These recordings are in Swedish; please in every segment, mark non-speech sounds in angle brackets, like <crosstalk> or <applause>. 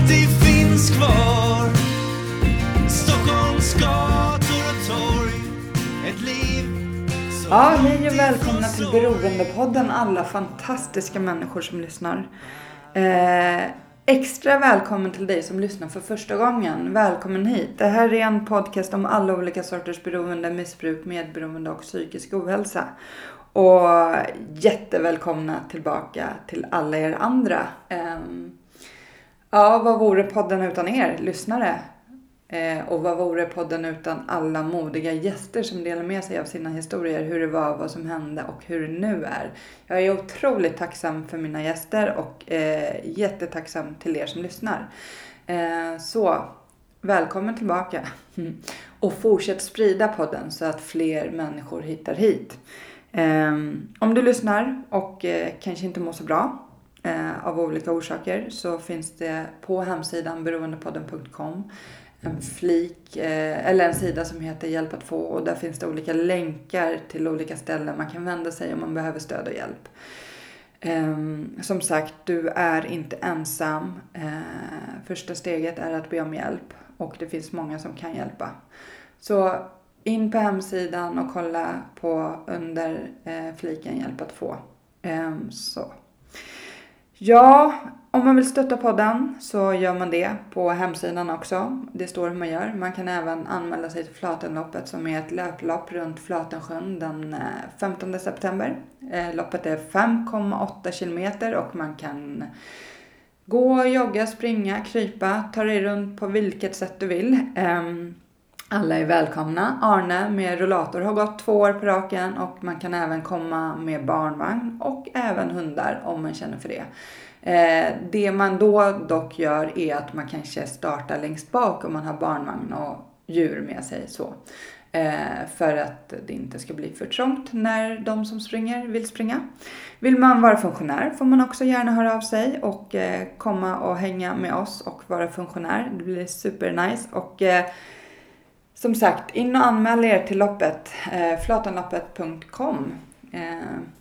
alltid finns kvar Stockholms gator och torg Ett liv som Ja, hej och välkomna till Beroendepodden alla fantastiska människor som lyssnar. Eh, extra välkommen till dig som lyssnar för första gången. Välkommen hit. Det här är en podcast om alla olika sorters beroende, missbruk, medberoende och psykisk ohälsa. Och jättevälkomna tillbaka till alla er andra. Ehm, ja, vad vore podden utan er lyssnare? Eh, och vad vore podden utan alla modiga gäster som delar med sig av sina historier, hur det var, vad som hände och hur det nu är. Jag är otroligt tacksam för mina gäster och eh, jättetacksam till er som lyssnar. Eh, så, välkommen tillbaka. <laughs> Och fortsätt sprida podden så att fler människor hittar hit. Eh, om du lyssnar och eh, kanske inte mår så bra eh, av olika orsaker så finns det på hemsidan beroendepodden.com en flik eh, eller en sida som heter Hjälp att få och där finns det olika länkar till olika ställen man kan vända sig om man behöver stöd och hjälp. Ehm, som sagt, du är inte ensam. Eh, första steget är att be om hjälp och det finns många som kan hjälpa. Så in på hemsidan och kolla på under eh, fliken Hjälp att få. Ehm, så. Ja, om man vill stötta podden så gör man det på hemsidan också. Det står hur man gör. Man kan även anmäla sig till Flatenloppet som är ett löplopp runt Flatensjön den eh, 15 september. Eh, loppet är 5,8 kilometer och man kan gå, jogga, springa, krypa, ta dig runt på vilket sätt du vill. Ehm, alla är välkomna. Arne med rullator har gått två år på raken och man kan även komma med barnvagn och även hundar om man känner för det. Eh, det man då dock gör är att man kanske startar längst bak om man har barnvagn och djur med sig så. Eh, för att det inte ska bli för trångt när de som springer vill springa. Vill man vara funktionär får man också gärna höra av sig och eh, komma och hänga med oss och vara funktionär. Det blir supernice och eh, som sagt, in och anmäl er till loppet. Eh, flatanloppet.com. Eh,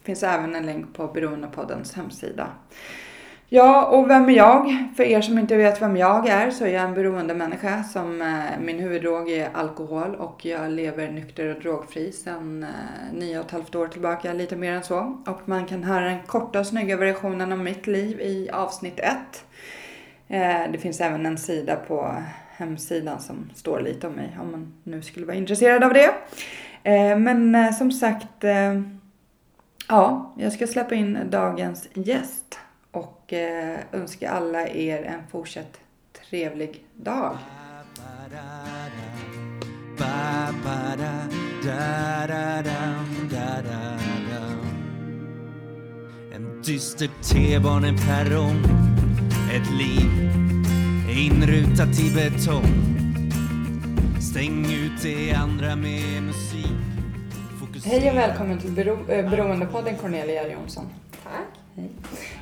finns även en länk på Beroendepoddens hemsida. Ja, och vem är jag? För er som inte vet vem jag är så är jag en beroende människa som eh, min huvuddrog är alkohol och jag lever nykter och drogfri sedan eh, nio och ett halvt år tillbaka, lite mer än så. Och man kan höra den korta och snygga versionen av mitt liv i avsnitt ett. Eh, det finns även en sida på hemsidan som står lite om mig om man nu skulle vara intresserad av det. Eh, men eh, som sagt, eh, ja, jag ska släppa in dagens gäst och önska alla er en fortsatt trevlig dag. En dyster T-baneperrong Ett liv inrutat i betong Stäng ut det andra med musik Fokusera Hej och välkommen till Bero- eh, Beroendepodden Cornelia Jonsson. Tack.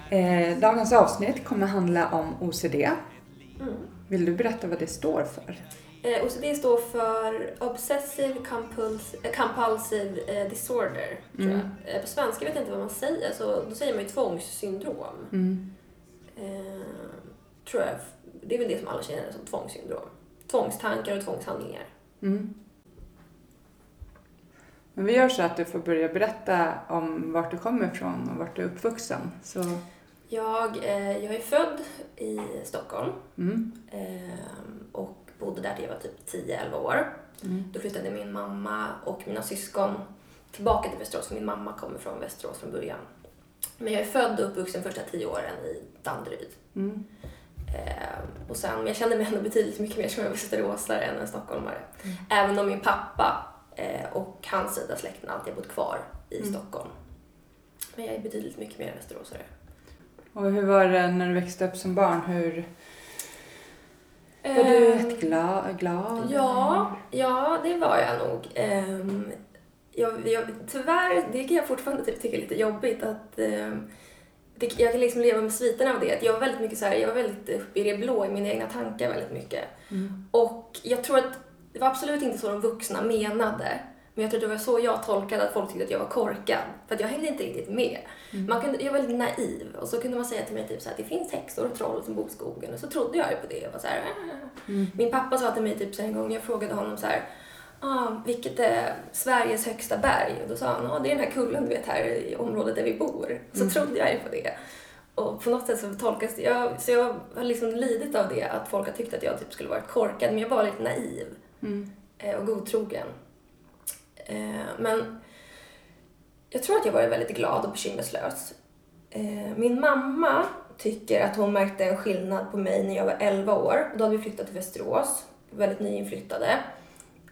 Hej. Eh, dagens avsnitt kommer handla om OCD. Mm. Vill du berätta vad det står för? Eh, OCD står för Obsessive Compuls- eh, Compulsive eh, Disorder. Tror Mm. jag. Eh, på svenska vet jag inte vad man säger, så då säger man ju tvångssyndrom. Mm. Eh, tror jag. Det är väl det som alla känner som tvångssyndrom. Tvångstankar och tvångshandlingar. Mm. Men vi gör så att du får börja berätta om vart du kommer ifrån och vart du är uppvuxen. Så, Jag, eh, jag är född i Stockholm mm. eh, och bodde där till jag var typ 10-11 år. Mm. Då flyttade min mamma och mina syskon tillbaka till Västerås, för min mamma kommer från Västerås från början. Men jag är född och uppvuxen första tio åren i Danderyd. Mm. Eh, och sen, jag kände mig ändå betydligt mycket mer som en västeråsare än en stockholmare. Även om min pappa eh, och hans sida släkten alltid har bott kvar i Mm. Stockholm. Men jag är betydligt mycket mer västeråsare. Och hur var det när du växte upp som barn? Hur, Var du Ehm, rätt glad? glad? Ja, ja, det var jag nog. Ehm, jag, jag, tyvärr, det kan jag fortfarande typ tycka är lite jobbigt att ehm, det, jag kan liksom leva med sviterna av det. Jag var väldigt mycket så här, jag var väldigt uppe i det blå i mina egna tankar väldigt mycket. Och jag tror att det var absolut inte så de vuxna menade. Men jag tror att det var så jag tolkade att folk tyckte att jag var korkad. För att jag hängde inte riktigt med. Man kunde, jag var väldigt naiv. Och så kunde man säga till mig typ så att det finns häxor och troll som bor i skogen. Och så trodde jag ju på det. Jag var så här, "Ah." Min pappa sa till mig typ så en gång, jag frågade honom så här, ah, vilket är Sveriges högsta berg? Och då sa han, ah, det är den här kullen du vet här i området där vi bor. Så trodde jag ju på det. Och på något sätt så tolkas det, jag, så jag har liksom lidit av det, att folk har tyckt att jag typ skulle varit korkad, men jag var lite naiv eh, och godtrogen. Eh, men jag tror att jag varit väldigt glad och bekymmerslös. Eh, min mamma tycker att hon märkte en skillnad på mig när jag var 11 år. Då hade vi flyttat till Västerås, väldigt nyinflyttade.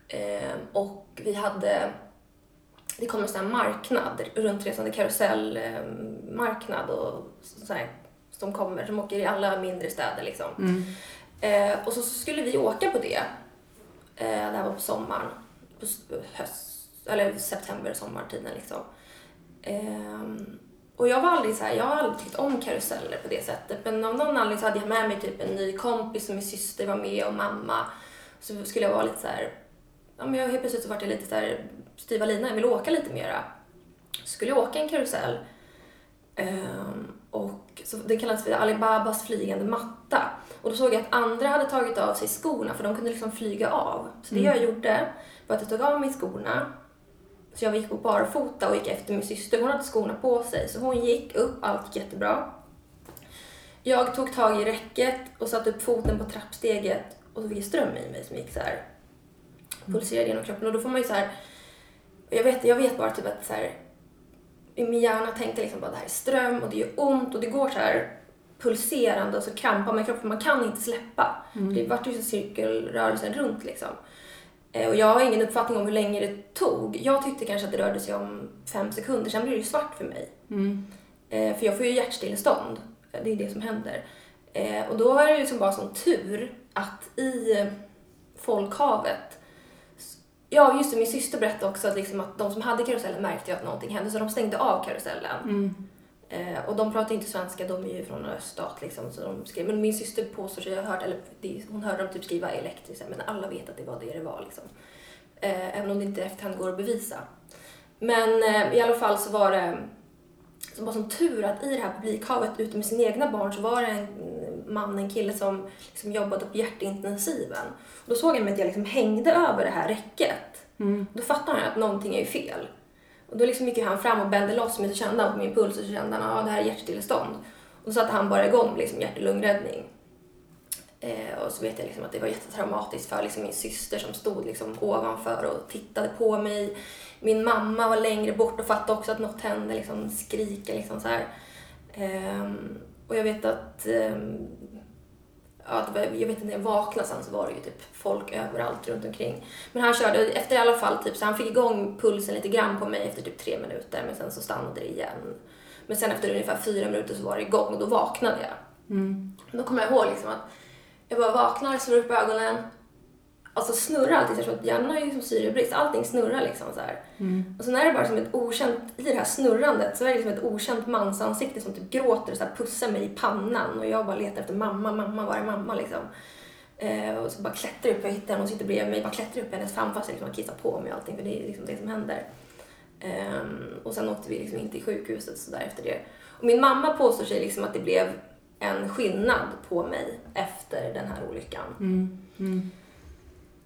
Eh, och vi hade, det kom en sån här marknad, runtresande karusellmarknad och så här, som kommer, som åker i alla mindre städer liksom. Eh, och så skulle vi åka på det. Eh, det här var på sommaren, på höst, eller september, sommartiden liksom. Ehm, och jag var aldrig så här, jag har aldrig tyckt om karuseller på det sättet. Men av någon anledning så hade jag med mig typ en ny kompis och min syster var med och mamma. Så skulle jag vara lite så här, ja men jag, helt plötsligt så vart jag lite så här styva linan, jag vill åka lite mera. Så skulle jag åka en karusell. Ehm, och så, det kallas för Alibabas flygande matta. Och då såg jag att andra hade tagit av sig skorna för de kunde liksom flyga av. Så det jag gjorde var att jag tog av mig skorna. Så jag gick på barfota och gick efter min syster. Hon hade skorna på sig. Så hon gick upp, allt gick jättebra. Jag tog tag i räcket och satte upp foten på trappsteget och så fick jag ström i mig som gick så här pulserade genom kroppen. Och då får man ju så här, jag vet, jag vet bara typ att så här, i min hjärna tänkte liksom bara det här är ström och det gör ont och det går så här pulserande och så krampar man i kroppen. Man kan inte släppa. Det vart ju så cirkelrörelsen runt liksom. Eh, Och jag har ingen uppfattning om hur länge det tog. Jag tyckte kanske att det rörde sig om fem sekunder, sen blir det ju svart för mig. Eh, För jag får ju hjärtstillestånd. Eh, Det är det som händer. Och då är det liksom bara sån tur att i folkhavet Ja, just det. Min syster berättade också att, liksom att de som hade karusellen märkte att någonting hände så de stängde av karusellen. Eh, och de pratar inte svenska, de är ju från en öststat liksom. Så de skrev, men min syster påstår sig ha hört, eller hon hörde dem typ skriva elektriskt, men alla vet att det var det det var liksom. Eh, även om det inte efterhand går att bevisa. Men eh, i alla fall så var det som var som tur att i det här publikhavet ute med sina egna barn så var det en man, en kille som liksom jobbade på hjärtintensiven. Och då såg han mig att jag liksom hängde över det här räcket. Då fattade han att någonting är ju fel. Och då liksom gick han fram och bände loss mig så kände han på min puls och så kände han att ah, det här är hjärtstillestånd. Och då satte han bara igång liksom hjärt och lungräddning. Eh, och så vet jag liksom att det var jättetraumatiskt för liksom min syster som stod liksom ovanför och tittade på mig. Min mamma var längre bort och fattade också att något hände, liksom skrika liksom så här. Ehm, och jag vet att ehm, ja, jag vet inte, när jag vaknade sen så var det ju typ folk överallt runt omkring. Men han körde, efter i alla fall typ, så han fick igång pulsen lite grann på mig efter typ tre minuter men sen så stannade det igen. Men sen efter ungefär fyra minuter så var det igång och då vaknade jag. Då kommer jag ihåg liksom att jag bara vaknar, slår upp ögonen. Alltså snurrar allting, så att hjärnan har ju liksom syrebrist. Allting snurrar liksom så här. Och sen är det bara som ett okänt, i det här snurrandet så är det liksom ett okänt mansansikte som typ gråter och så pussar mig i pannan. Och jag bara letar efter mamma, mamma, var är mamma liksom? Eh, och så bara klättrar upp, jag hittar henne, hon sitter bredvid mig, bara klättrar upp i hennes famn fast jag liksom har kissat på mig och allting för det är liksom det som händer. Ehm, och sen åkte vi liksom in till sjukhuset så där efter det. Och min mamma påstår sig liksom att det blev en skillnad på mig efter den här olyckan.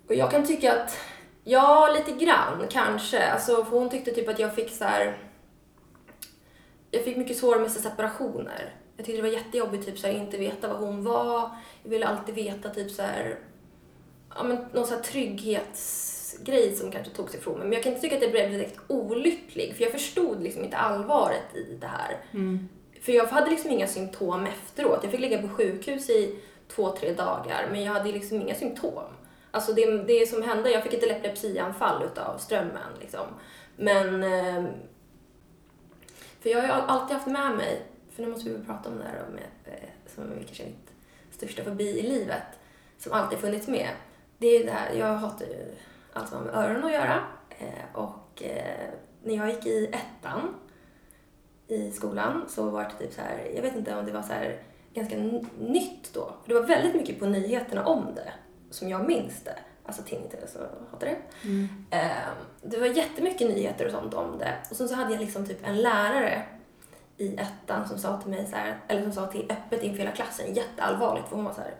Och jag kan tycka att, ja lite grann kanske. Alltså, för hon tyckte typ att jag fick så här. Jag fick mycket svårare med separationer. Jag tyckte det var jättejobbigt typ så här, inte veta vad hon var. Jag ville alltid veta typ så här, ja men någon så här trygghetsgrej som kanske togs ifrån mig. Men jag kan inte tycka att jag blev direkt olycklig för jag förstod liksom inte allvaret i det här. För jag hade liksom inga symptom efteråt. Jag fick ligga på sjukhus i två, tre dagar men jag hade liksom inga symptom. Alltså det, det som hände, jag fick ett epilepsianfall utav strömmen liksom. Men... Ehm, för jag har ju alltid haft med mig, för nu måste vi prata om det här med, eh, som är kanske mitt största fobi i livet. som alltid funnits med. Det är det här, jag hatar ju allt som har med öron att göra. Eh, och eh, när jag gick i ettan i skolan så var det typ så här, jag vet inte om det var så här ganska nytt då. Det var väldigt mycket på nyheterna om det, som jag minns det. Alltså tinnitus och hatar det. Eh, det var jättemycket nyheter och sånt om det. Och sen så hade jag liksom typ en lärare i ettan som sa till mig så här, eller som sa till öppet inför hela klassen, jätteallvarligt, för hon var så här,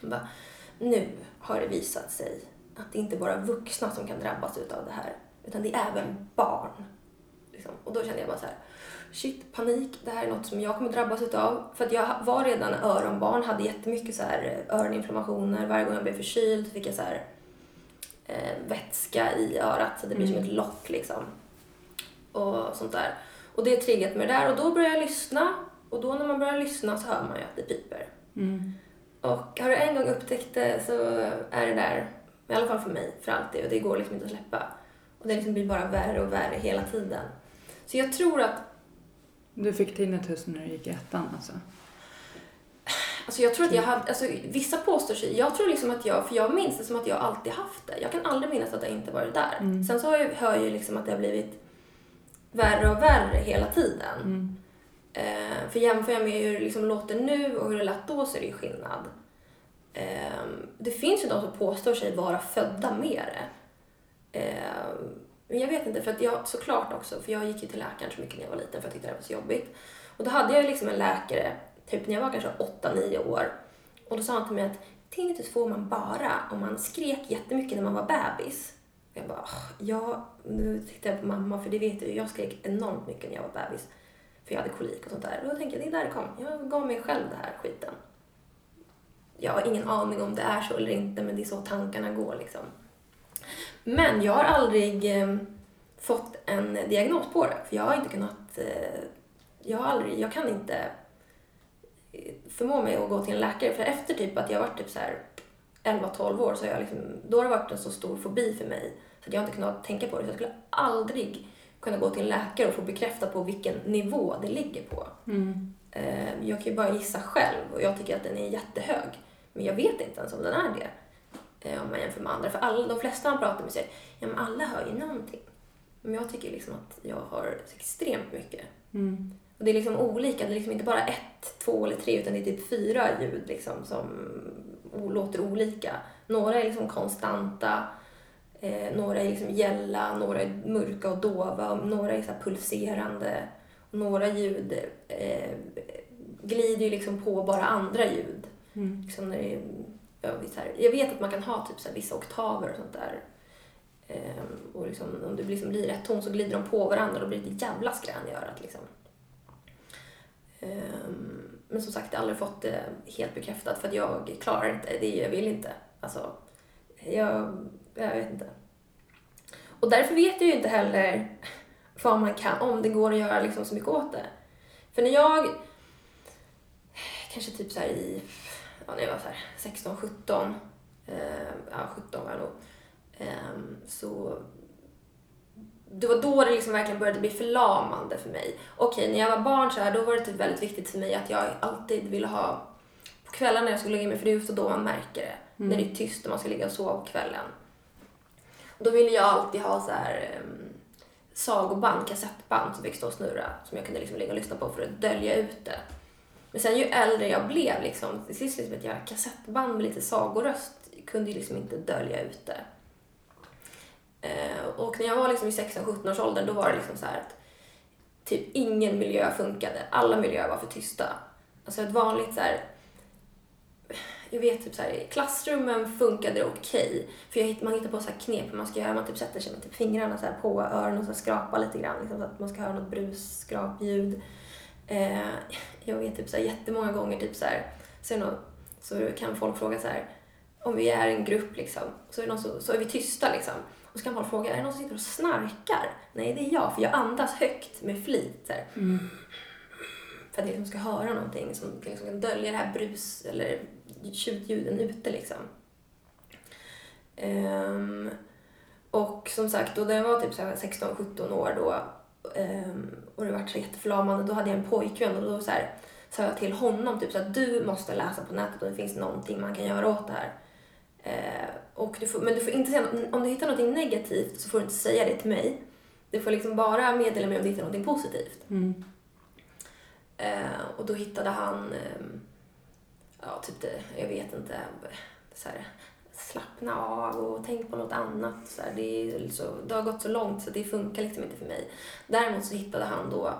hon bara, nu har det visat sig att det inte bara är vuxna som kan drabbas utav det här, utan det är även barn. Liksom. Och då kände jag bara så här, shit, panik, det här är något som jag kommer drabbas utav. För att jag var redan öronbarn, hade jättemycket så här öroninflammationer. Varje gång jag blev förkyld fick jag så här eh, vätska i örat så det blir som ett lock liksom. Och sånt där. Och det triggat mig där och då började jag lyssna. Och då när man börjar lyssna så hör man ju att det piper. Och har du en gång upptäckt det så är det där, i alla fall för mig, för alltid. Och det går liksom inte att släppa. Och det liksom blir bara värre och värre hela tiden. Så jag tror att Du fick tinnitus när du gick i ettan alltså? Alltså jag tror att jag hade, alltså vissa påstår sig, jag tror liksom att jag, för jag minns det som att jag alltid haft det. Jag kan aldrig minnas att jag inte varit där. Sen så har jag, hör jag ju liksom att det har blivit värre och värre hela tiden. Eh, för jämför jag med hur det liksom låter nu och hur det lät då så är det ju skillnad. Eh, det finns ju de som påstår sig vara födda med det. Eh, men jag vet inte, för att jag, såklart också, för jag gick ju till läkaren så mycket när jag var liten för jag tyckte det var så jobbigt. Och då hade jag liksom en läkare, typ när jag var kanske 8-9 år. Och då sa han till mig att tinnitus får typ man bara om man skrek jättemycket när man var bebis. Och jag bara, "Åh, ja, nu tittar jag på mamma för det vet du jag skrek enormt mycket när jag var bebis. För jag hade kolik och sånt där. Och då tänkte jag, det är där det kom. Jag gav mig själv den här skiten. Jag har ingen aning om det är så eller inte, men det är så tankarna går liksom. Men jag har aldrig eh, fått en diagnos på det, för jag har inte kunnat... Eh, jag har aldrig, jag kan inte eh, förmå mig att gå till en läkare, för efter typ att jag varit typ så här 11-12 år så har jag liksom, då har det varit en så stor fobi för mig så att jag har inte kunnat tänka på det. Så jag skulle aldrig kunna gå till en läkare och få bekräftat på vilken nivå det ligger på. Eh, Jag kan ju bara gissa själv och jag tycker att den är jättehög. Men jag vet inte ens om den är det. Eh, Om man jämför med andra. För alla, de flesta man pratar med säger ja men alla hör ju någonting. Men jag tycker liksom att jag har extremt mycket. Och det är liksom olika. Det är liksom inte bara ett, två eller tre utan det är typ fyra ljud liksom som låter olika. Några är liksom konstanta. Eh, några är liksom gälla, några är mörka och dova, och några är så pulserande. Och några ljud eh, glider ju liksom på bara andra ljud. Liksom när det är, här, jag vet att man kan ha typ så här vissa oktaver och sånt där. Ehm, och liksom, om det liksom blir rätt ton så glider de på varandra och då blir det ett jävla skrän i örat. Liksom. Ehm, men som sagt, jag har aldrig fått det helt bekräftat för att jag klarar inte det. Jag vill inte. Alltså, jag, jag vet inte. Och därför vet jag ju inte heller <laughs> vad man kan, om det går att göra liksom så mycket åt det. För när jag, kanske typ så här i, ja, när jag var så här 16, 17, eh, ja 17 var jag nog, eh, så det var då det liksom verkligen började bli förlamande för mig. Okej, när jag var barn så här, då var det typ väldigt viktigt för mig att jag alltid ville ha på kvällarna när jag skulle lägga mig, för det är just då man märker det. När det är tyst och man ska ligga och sova på kvällen. Och då ville jag alltid ha så här um, sagoband, kassettband som fick stå och snurra som jag kunde liksom ligga och lyssna på för att dölja ut det. Men sen ju äldre jag blev, liksom, till sist liksom, att jag kassettband med lite sagoröst kunde ju liksom inte dölja ut det. Eh, och när jag var liksom i 16-17 års åldern då var det liksom så här att typ ingen miljö funkade. Alla miljöer var för tysta. Alltså ett vanligt så här jag vet typ så här, i klassrummen funkade det okej. För jag, man hittar på så här knep hur man ska göra. Man typ sätter sig med typ fingrarna så här på öronen och så här skrapar lite grann. Liksom, så att man ska höra något brus, skrapljud. Eh, jag vet typ så här, jättemånga gånger typ så här, så, någon, så kan folk fråga så här, om vi är en grupp liksom, så är, någon så, så är vi tysta liksom. Och så kan folk fråga, är det någon som sitter och snarkar? Nej, det är jag, för jag andas högt med flit. Här. För att jag liksom ska höra någonting som liksom kan dölja det här brus eller tjutljuden ute liksom. Ehm, och som sagt, då när jag var typ så här 16-17 år då och det var så jätteförlamande, då hade jag en pojkvän och då så här, sa jag till honom typ så att du måste läsa på nätet och det finns någonting man kan göra åt det här. Eh, och du får, men du får inte säga, om du hittar någonting negativt så får du inte säga det till mig. Du får liksom bara meddela mig om du hittar någonting positivt. Mm. Eh, och då hittade han, eh, ja typ det, jag vet inte, så här, slappna av och tänk på något annat. Så här, det, är så, det har gått så långt så det funkar liksom inte för mig. Däremot så hittade han då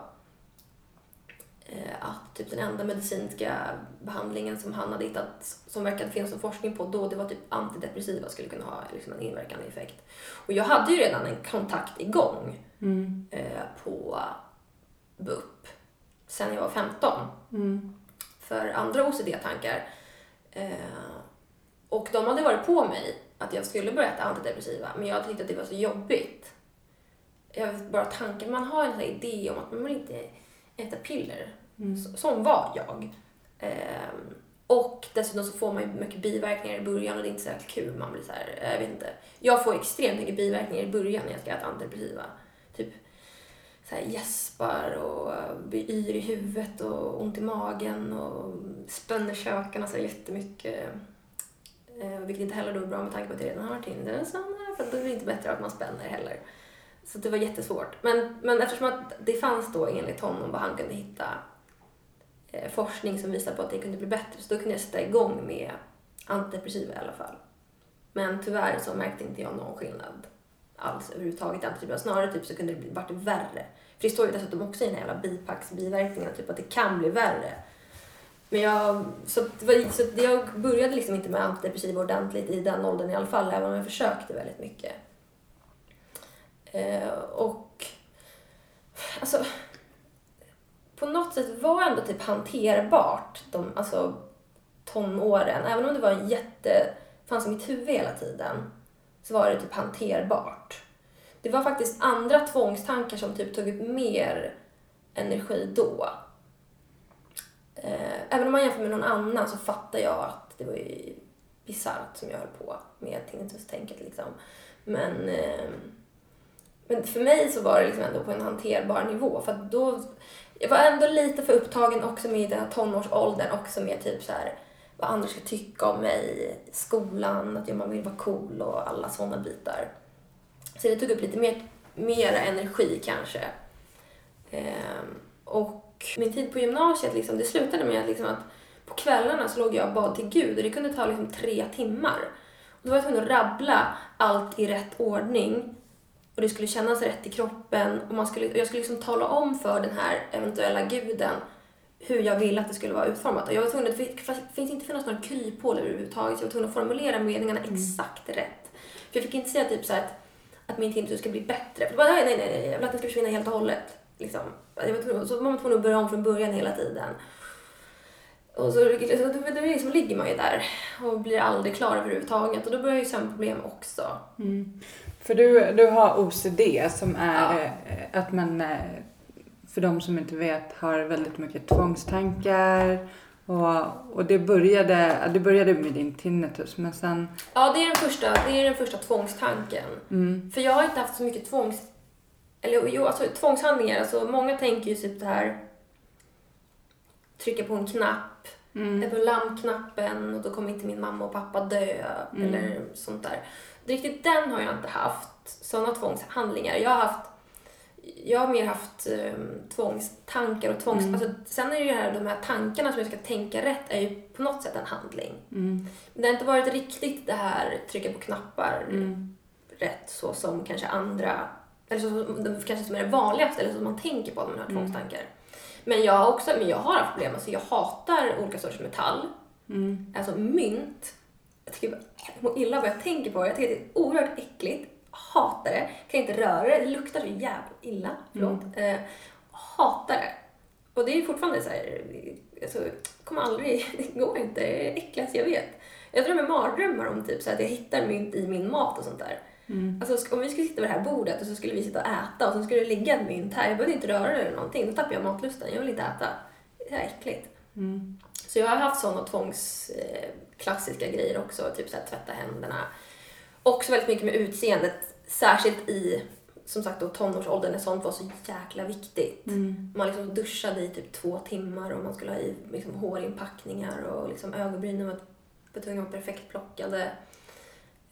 eh, att typ den enda medicinska behandlingen som han hade hittat som verkade finnas någon forskning på då, det var typ antidepressiva skulle kunna ha liksom en inverkande effekt. Och jag hade ju redan en kontakt igång Mm. eh, på BUP sen jag var 15 Mm. för andra OCD-tankar. Eh, och de hade varit på mig att jag skulle börja äta antidepressiva, men jag tyckte att det var så jobbigt. Jag vet bara tanken, man har en sån idé om att man inte äta piller. Mm. Som var jag. Eh, och dessutom så får man ju mycket biverkningar i början och det är inte så kul. Man blir så här, jag vet inte. Jag får extremt mycket biverkningar i början när jag ska äta antidepressiva. Typ så här gäspar och blir yr i huvudet och ont i magen och spänner käkarna så jättemycket. Eh, vilket inte heller då är bra med tanke på att jag redan har Tinder. Så, nej, för då är det inte bättre att man spänner heller. Så det var jättesvårt. Men, men eftersom att det fanns då enligt honom vad han kunde hitta eh, forskning som visade på att det kunde bli bättre så då kunde jag sätta igång med antidepressiva i alla fall. Men tyvärr så märkte inte jag någon skillnad alls överhuvudtaget i antidepressiva. Snarare typ så kunde det bli, varit värre. För det står ju dessutom också i den här jävla bipacksbiverkningarna typ att det kan bli värre. Men jag, så, var, så jag började liksom inte med antidepressiva ordentligt i den åldern i alla fall, även om jag försökte väldigt mycket. Eh, och alltså på något sätt var ändå typ hanterbart de, alltså tonåren. Även om det var en jätte, fanns i mitt huvud hela tiden, så var det typ hanterbart. Det var faktiskt andra tvångstankar som typ tog upp mer energi då. Eh, även om man jämför med någon annan så fattar jag att det var ju bisarrt som jag höll på med tinnitus-tänket liksom. Men, eh, men för mig så var det liksom ändå på en hanterbar nivå. För att då, jag var ändå lite för upptagen också med den här tonårsåldern också med typ så här vad andra ska tycka om mig skolan, att man vill vara cool och alla sådana bitar. Så det tog upp lite mer, mera energi kanske. Ehm, och min tid på gymnasiet, liksom, det slutade med att, liksom, att på kvällarna så låg jag och bad till Gud och det kunde ta liksom, tre timmar. Och då var jag tvungen att rabbla allt i rätt ordning och det skulle kännas rätt i kroppen och man skulle, och jag skulle liksom tala om för den här eventuella guden hur jag ville att det skulle vara utformat. Och jag var tvungen att, det finns inte finnas några kryphål överhuvudtaget, så jag var tvungen att formulera meningarna exakt rätt. För jag fick inte säga typ så att, att min tinnitus ska bli bättre. För bara, nej, nej, nej, jag vill att den ska försvinna helt och hållet. Liksom. Var så var man tvungen att börja om från början hela tiden. Och så, så då, liksom ligger man ju där och blir aldrig klar överhuvudtaget. Och då börjar ju sömnproblem också. Mm. För du, du har OCD som är Ja. eh, att man, eh, för de som inte vet, har väldigt mycket tvångstankar. Och, och det, började, det började med din tinnitus men sen... Ja, det är den första, det är den första tvångstanken. Mm, För jag har inte haft så mycket tvångs... Eller jo, alltså tvångshandlingar. Alltså, många tänker ju typ det här... Trycka på en knapp. mm, På lampknappen och då kommer inte min mamma och pappa dö. Mm. Eller sånt där. Riktigt den har jag inte haft. Sådana tvångshandlingar. Jag har haft... Jag har mer haft um, tvångstankar och tvångs... Mm. Alltså, sen är det ju här, de här tankarna som jag ska tänka rätt är ju på något sätt en handling. mm, Men det har inte varit riktigt det här trycka på knappar mm, rätt så som kanske andra, eller så kanske som är det vanligaste eller som man tänker på när man har Mm. tvångstankar. Men jag har också, men jag har haft problem, alltså jag hatar olika sorters metall, mm, alltså mynt. Jag tycker jag mår illa vad jag tänker på det. Jag tycker det är oerhört äckligt, hatar det, kan inte röra det, det luktar så jävla illa, förlåt. Mm. Eh, hatar det. Och det är fortfarande så här, alltså, kommer aldrig, <laughs> det går inte, det är det äckligaste jag vet. Jag drömmer mardrömmar om typ så att jag hittar mynt i min mat och sånt där. Mm, Alltså om vi skulle sitta vid det här bordet och så skulle vi sitta och äta och så skulle det ligga ett mynt här. Jag behövde inte röra det eller någonting. Då tappar jag matlusten. Jag vill inte äta. Det är äckligt. mm, Så jag har haft sådana tvångs eh, grejer också. Typ så här, tvätta händerna. Också väldigt mycket med utseendet. Särskilt i som sagt då tonårsåldern när sånt var så jäkla viktigt. Mm. Man liksom duschade i typ två timmar och man skulle ha i liksom hårinpackningar och liksom ögonbrynen var tvungna att vara perfekt plockade.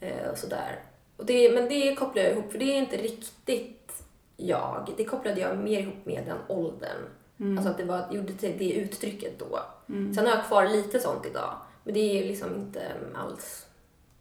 Eh, och sådär. Och det, men det kopplar jag ihop, för det är inte riktigt jag. Det kopplade jag mer ihop med den åldern. Mm. Alltså att det var, gjorde till det uttrycket då. Mm. Sen har jag kvar lite sånt idag. Men det är liksom inte alls...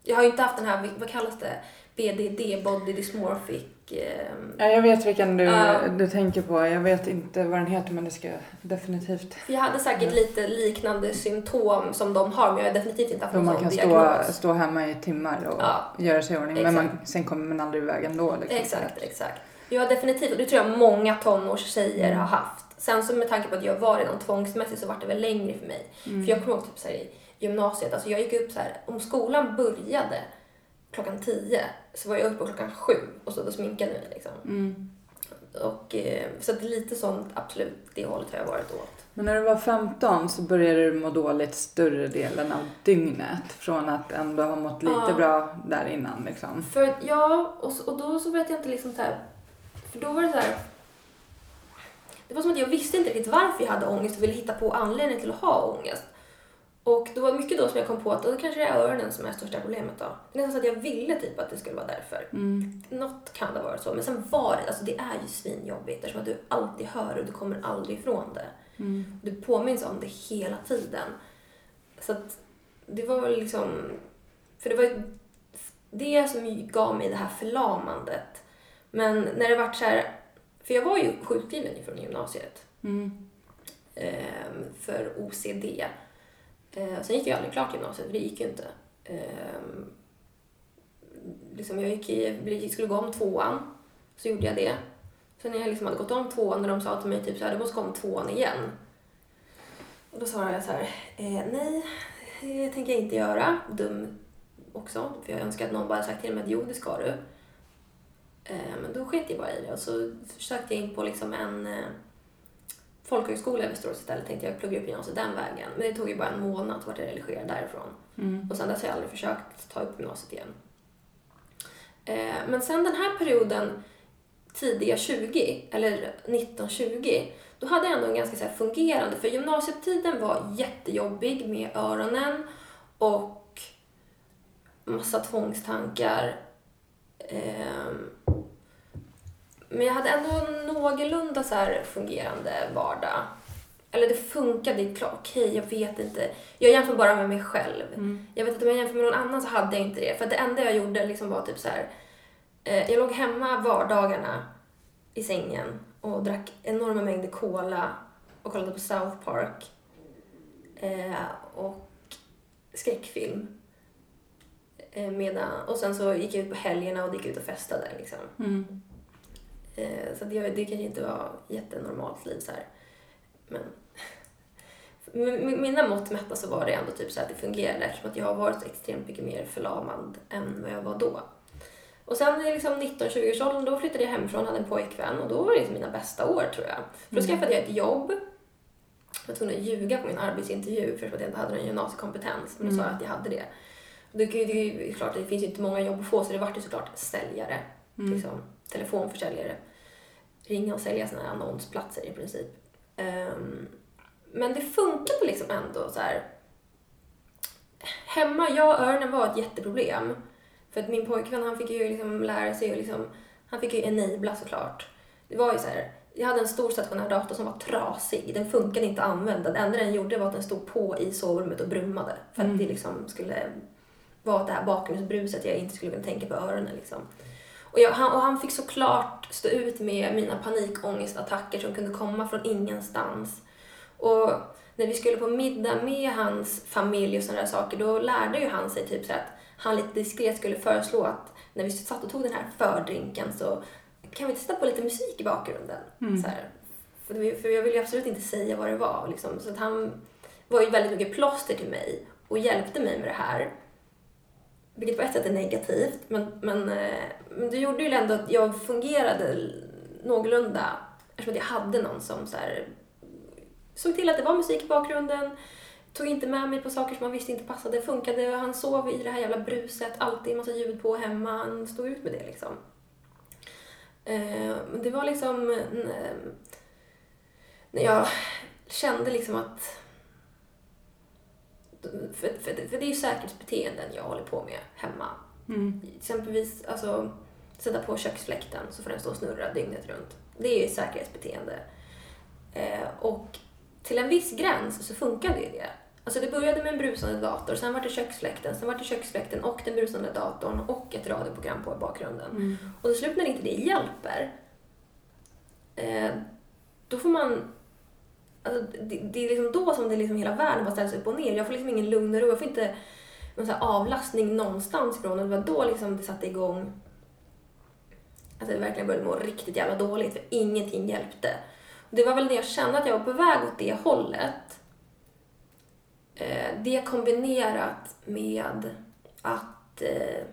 Jag har ju inte haft den här, vad kallas det? BDD, body dysmorphic. Ehm, Ja, jag vet vilken du, Ja. du tänker på. Jag vet inte vad den heter men det ska jag definitivt. Jag hade säkert lite liknande symptom som de har, men jag har definitivt inte haft någon man sån kan stå, diagnos. stå hemma i timmar och Ja. göra sig i ordning. Men man, Exakt. sen kommer man aldrig iväg ändå. Liksom. Exakt, exakt. Jag har definitivt, och det tror jag många tonårstjejer Mm. har haft. Sen så med tanke på att jag var redan tvångsmässig så var det väl längre för mig. Mm. För jag kommer ihåg typ så här, i gymnasiet, alltså jag gick upp så här, om skolan började klockan 10 så var jag uppe klockan 7 och så då sminkade mig liksom. Mm. Och, eh, så att lite sånt, absolut, det hållet har jag varit åt. Men när du var 15 så började du må dåligt större delen av dygnet. Från att ändå ha mått lite Ja. bra där innan liksom. För ja, och, och då så vet jag inte liksom så här, för då var det så här. Det var som att jag visste inte riktigt varför jag hade ångest och ville hitta på anledning till att ha ångest. Och det var mycket då som jag kom på att då kanske det är öronen som är största problemet då. Det är nästan så att jag ville typ att det skulle vara därför. Mm. Något kan det ha varit så. Men sen var det, alltså det är ju svinjobbigt eftersom att du alltid hör och du kommer aldrig ifrån det. Mm. Du påminns om det hela tiden. Så att det var väl liksom... För det var ju det som gav mig det här förlamandet. Men när det vart så här... För jag var ju sjukskriven från gymnasiet Mm. ehm, för OCD. Eh, sen gick jag aldrig klart gymnasiet, för det gick ju inte. Eh, liksom jag gick i, skulle gå om tvåan, så gjorde jag det. Sen när jag liksom hade gått om tvåan, när de sa till mig typ så här, du måste gå om tvåan igen. Och då svarade jag så här, eh, nej, det tänker jag inte göra. Dum också, för jag önskar att någon bara sagt till mig att jo, det ska du. Eh, men då sket jag bara i det och så sökte jag in på liksom en eh, folkhögskola i Västerås istället. Tänkte jag plugga upp gymnasiet den vägen. Men det tog ju bara en månad så vart jag religerad därifrån. Mm. Och sen dess har jag aldrig försökt ta upp gymnasiet igen. Eh, men sen den här perioden, tidiga 20, eller 19-20, då hade jag ändå en ganska så fungerande, för gymnasietiden var jättejobbig med öronen och massa tvångstankar. Ehm, men jag hade ändå en någorlunda så här fungerande vardag. Eller det funkade, klart, okej, jag vet inte. Jag jämför bara med mig själv. Mm. Jag vet att om jag jämför med någon annan så hade jag inte det. För det enda jag gjorde liksom var typ så här. Eh, jag låg hemma vardagarna i sängen och drack enorma mängder cola och kollade på South Park. Eh, och skräckfilm. Eh, medan, och sen så gick jag ut på helgerna och gick ut och festade. Liksom. Mm. Eh, så det, det kanske inte var jättenormalt liv så här. Men <laughs> med mina mått mätta så var det ändå typ så att det fungerade eftersom att jag har varit extremt mycket mer förlamad än vad jag var då. Och sen i liksom 19-20-årsåldern då flyttade jag hemifrån, hade en pojkvän och då var det liksom mina bästa år tror jag. För då skaffade jag ett jobb. Jag var tvungen att ljuga på min arbetsintervju för att jag inte hade någon gymnasiekompetens. Men då sa jag att jag hade det. Det, det, det är klart, det finns ju inte många jobb att få så det vart ju såklart säljare. Mm. Liksom, telefonförsäljare. Ringa och sälja här annonsplatser i princip. Ehm, men det funkade liksom ändå så här. Hemma, jag och öronen var ett jätteproblem. För att min pojkvän han fick ju liksom lära sig och liksom, han fick ju enabla såklart. Det var ju så här, jag hade en stor stationär dator som var trasig. Den funkade inte att använda. Det enda den gjorde var att den stod på i sovrummet och brummade. För att det liksom skulle vara det här bakgrundsbruset jag inte skulle kunna tänka på öronen liksom. Och, jag, han, och han fick såklart stå ut med mina panikångestattacker som kunde komma från ingenstans. Och när vi skulle på middag med hans familj och sådana där saker, då lärde ju han sig typ så att han lite diskret skulle föreslå att när vi satt och tog den här fördrinken så kan vi inte sätta på lite musik i bakgrunden? Så här. För jag ville ju absolut inte säga vad det var. Liksom. Så att han var ju väldigt mycket plåster till mig och hjälpte mig med det här. Vilket på ett sätt är negativt, men, men, eh, men det gjorde ju ändå att jag fungerade någorlunda eftersom att jag hade någon som så här, såg till att det var musik i bakgrunden, tog inte med mig på saker som han visste inte passade, funkade. Han sov i det här jävla bruset, alltid en massa ljud på hemma, han stod ut med det liksom. Eh, men det var liksom eh, när jag kände liksom att för, för, för det är ju säkerhetsbeteenden jag håller på med hemma. Mm. Exempelvis alltså, sätta på köksfläkten så får den stå och snurra dygnet runt. Det är ju säkerhetsbeteende. Eh, och till en viss gräns så funkade ju det. Alltså det började med en brusande dator, sen var det köksfläkten, sen var det köksfläkten och den brusande datorn och ett radioprogram på i bakgrunden. Mm. Och till slut när inte det hjälper, eh, då får man... Alltså, det, det är liksom då som det liksom hela världen bara ställs upp och ner. Jag får liksom ingen lugn och ro. Jag får inte någon så här avlastning någonstans ifrån. Och det var då liksom det satte igång. Alltså jag verkligen började må riktigt jävla dåligt för ingenting hjälpte. Och det var väl när jag kände att jag var på väg åt det hållet. Eh, det kombinerat med att eh,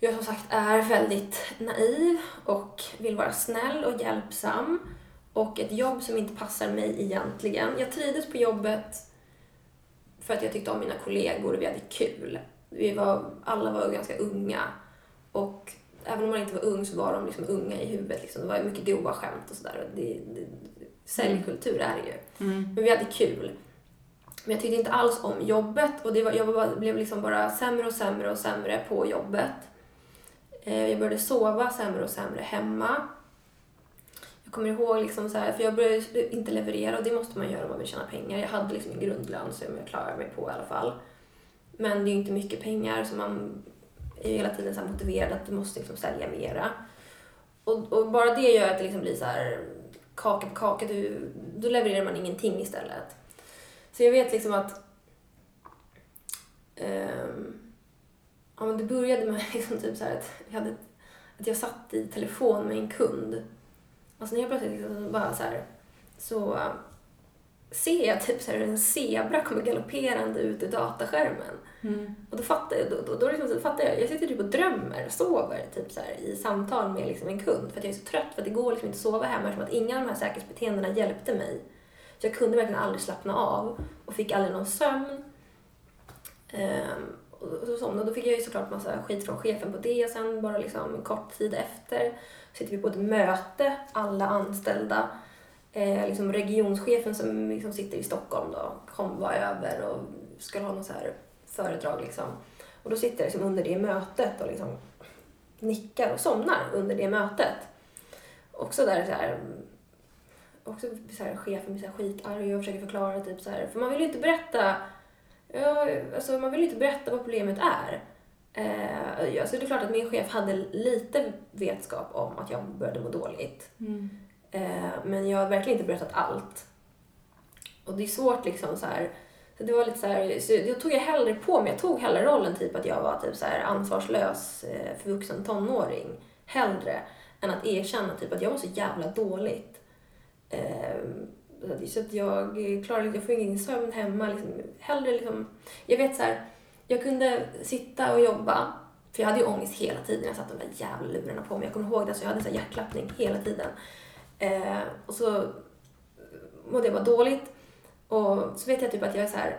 jag som sagt är väldigt naiv och vill vara snäll och hjälpsam. Och ett jobb som inte passar mig egentligen. Jag trivdes på jobbet för att jag tyckte om mina kollegor och vi hade kul. Vi var, alla var ganska unga. Och även om man inte var ung så var de liksom unga i huvudet. Liksom. Det var mycket grova skämt och sådär. Säljkultur är det ju. Mm. Men vi hade kul. Men jag tyckte inte alls om jobbet och det var, jag var, blev liksom bara sämre och sämre och sämre på jobbet. Eh, Jag började sova sämre och sämre hemma. Jag kommer ihåg liksom så här, för jag började inte leverera och det måste man göra om man vill tjäna pengar. Jag hade liksom en grundlön som jag klarade mig på i alla fall. Men det är ju inte mycket pengar så man är ju hela tiden så motiverad att du måste liksom sälja mera. Och, och bara det gör att det liksom blir så här kaka på kaka, du, då levererar man ingenting istället. Så jag vet liksom att um, ja, men det började med <laughs> liksom typ så här att, jag hade, att jag satt i telefon med en kund. Och sen helt plötsligt liksom bara så här, så äh, ser jag typ så här en zebra kommer galopperande ut ur dataskärmen. Mm. Och då fattar jag, då, då, då liksom, fattar jag, jag sitter typ och drömmer, sover typ så här, i samtal med liksom en kund för att jag är så trött för att det går liksom inte att sova hemma eftersom att inga av de här säkerhetsbeteendena hjälpte mig. Så jag kunde verkligen aldrig slappna av och fick aldrig någon sömn. Ehm, och, så, och då fick jag ju såklart massa skit från chefen på det och sen bara liksom en kort tid efter sitter vi på ett möte, alla anställda. Eh, liksom regionschefen som liksom sitter i Stockholm då kom var över och skulle ha något så här föredrag liksom. Och då sitter jag liksom under det mötet och liksom nickar och somnar under det mötet. Också där så här, också så här, chefen blir så här skitarg och försöker förklara typ så här, för man vill ju inte berätta, ja, alltså man vill inte berätta vad problemet är. Eh, alltså det är klart att min chef hade lite vetskap om att jag började må dåligt. Mm. Eh, men jag har verkligen inte berättat allt. Och det är svårt liksom så här. Så det var lite så här, så jag tog jag hellre på mig, jag tog hellre rollen typ att jag var typ så här ansvarslös eh, för vuxen tonåring. Hellre än att erkänna typ att jag var så jävla dåligt. Eh, Eh, så att jag eh, klarar jag får ingen sömn hemma. Liksom, hellre liksom, jag vet så här, jag kunde sitta och jobba för jag hade ju ångest hela tiden. Jag satte de där jävla lurarna på mig. Jag kommer ihåg det, så jag hade så här hjärtklappning hela tiden. Eh, och så mådde jag bara dåligt. Och så vet jag typ att jag så här,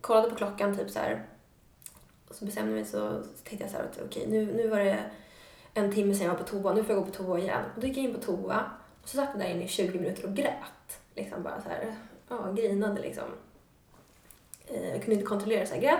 kollade på klockan typ så här. Och så bestämde jag mig så, så tänkte jag så här att okej nu, nu var det en timme sedan jag var på toa. Nu får jag gå på toa igen. Och då gick jag in på toa. Och så satt jag där inne i 20 minuter och grät. Liksom bara så här, ja, grinade liksom. Eh, Jag kunde inte kontrollera så grät.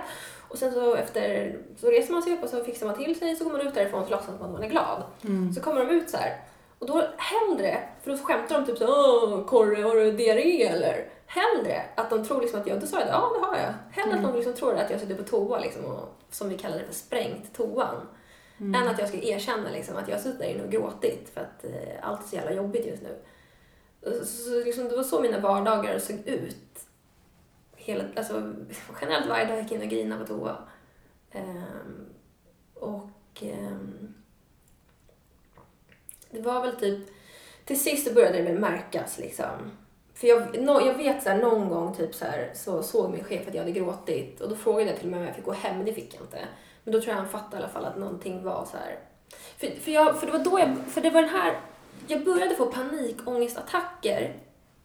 Och sen så efter, så reser man sig upp och så fixar man till sig så går man ut därifrån och låtsas man att man är glad. Mm. Så kommer de ut så här. Och då hellre, för då skämtar de typ så Åh, Korre, har du diarré eller? Hellre att de tror liksom att jag, då sa det, ja det har jag. Hellre att de liksom tror att jag sitter på toa liksom och, som vi kallar det för sprängt toan. Än att jag ska erkänna liksom att jag sitter där inne och gråtit för att eh, allt är så jävla jobbigt just nu. Så, så, liksom, det var så mina vardagar såg ut. Hela, alltså, generellt varje dag gick jag in och grinade på toa. Um, och um, det var väl typ, till sist började det väl märkas liksom. För jag, no, jag vet så här, någon gång typ så, här, så såg min chef att jag hade gråtit och då frågade jag till och med om jag fick gå hem, men det fick jag inte. Men då tror jag han fattade i alla fall att någonting var så här. För, för, jag, för det var då jag, för det var den här, jag började få panikångestattacker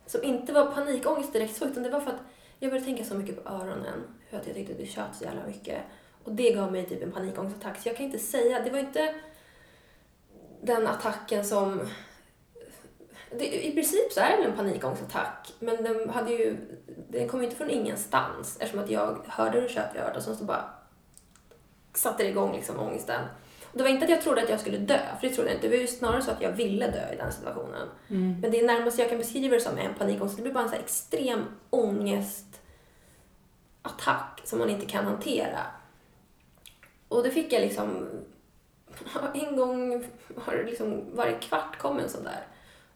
som inte var panikångest direkt så, utan det var för att jag började tänka så mycket på öronen, hur att jag tyckte att det tjöt så jävla mycket. Och det gav mig typ en panikångestattack. Så jag kan inte säga, det var inte den attacken som... Det, I princip så är det väl en panikångestattack, men den, hade ju, den kom ju inte från ingenstans eftersom att jag hörde hur köpte jag och sen så bara satte det igång liksom ångesten. Det var inte att jag trodde att jag skulle dö, för det trodde jag inte. Det var ju snarare så att jag ville dö i den situationen. Mm. Men det är närmast jag kan beskriva det som en panikångest. Det blir bara en så extrem ångestattack som man inte kan hantera. Och det fick jag liksom... <laughs> En gång har det liksom varje kvart kom en sån där.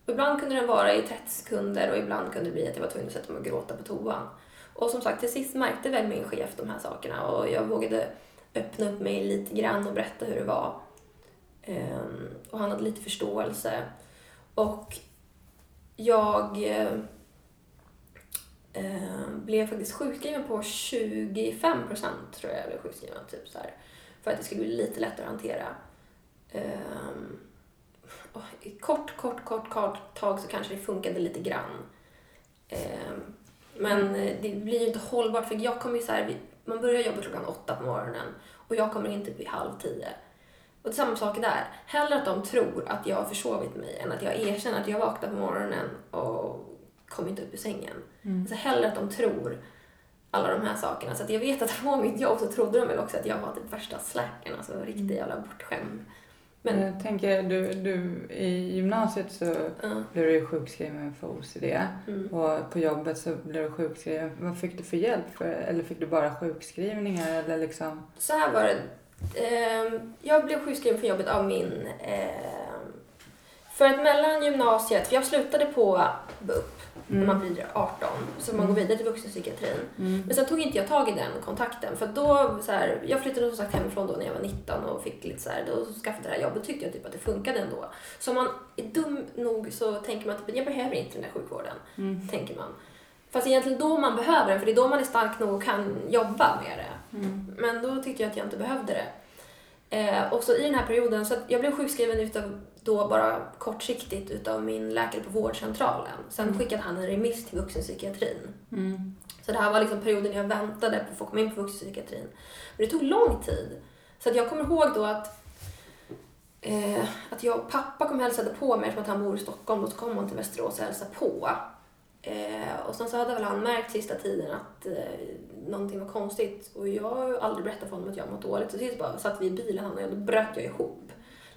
Och ibland kunde den vara i 30 sekunder och ibland kunde det bli att jag var tvungen att sätta mig och gråta på toan. Och som sagt, till sist märkte väl min chef de här sakerna och jag vågade öppna upp mig lite grann och berätta hur det var. Ehm, och han hade lite förståelse. Och jag ehm, blev faktiskt sjukskriven på 25 procent tror jag eller sjukskriven. Typ så här, för att det skulle bli lite lättare att hantera. Ehm, och I kort, kort, kort, kort tag så kanske det funkade lite grann. Men eh, det blir ju inte hållbart för jag kommer ju så här, man börjar jobba klockan åtta på morgonen och jag kommer in typ vid halv tio. Och det är samma sak där. Hellre att de tror att jag har försovit mig än att jag erkänner att jag vaknade på morgonen och kom inte upp ur sängen. Alltså hellre att de tror alla de här sakerna. Så att jag vet att <laughs> på mitt jobb så trodde de väl också att jag var typ värsta slackern, alltså riktigt jävla bortskämd. Men, Jag tänker, du, du, i gymnasiet så ja, blev du sjukskriven för OCD. mm. Och på jobbet så blev du sjukskriven. Vad fick du för hjälp? För, eller fick du bara sjukskrivningar? Eller liksom? Så här var det. Ehm, jag blev sjukskriven för jobbet av min... ehm, för att mellan gymnasiet, för jag slutade på BUP när man blir 18, så man går vidare till vuxenpsykiatrin. Mm. Men sen tog inte jag tag i den kontakten för då, så här, jag flyttade som sagt hemifrån då när jag var 19 och fick lite så här, då skaffade det här jobbet tyckte jag typ att det funkade ändå. Så om man är dum nog så tänker man att jag behöver inte den där sjukvården, Mm. tänker man. Fast egentligen då man behöver den, för det är då man är stark nog och kan jobba med det. Mm. Men då tyckte jag att jag inte behövde det. Eh, och så i den här perioden, så att jag blev sjukskriven utav då bara kortsiktigt utav min läkare på vårdcentralen. Sen skickade han en remiss till vuxenpsykiatrin. Mm. Så det här var liksom perioden jag väntade på att få komma in på vuxenpsykiatrin. Men det tog lång tid. Så att jag kommer ihåg då att, eh, att jag och pappa kom och hälsade på mig eftersom att han bor i Stockholm. Då så kom han till Västerås och hälsade på. Eh, och sen så hade väl han märkt sista tiden att eh, någonting var konstigt. Och jag har aldrig berättat för honom att jag mått dåligt. Så sist bara satt vi i bilen han och jag, då bröt jag ihop.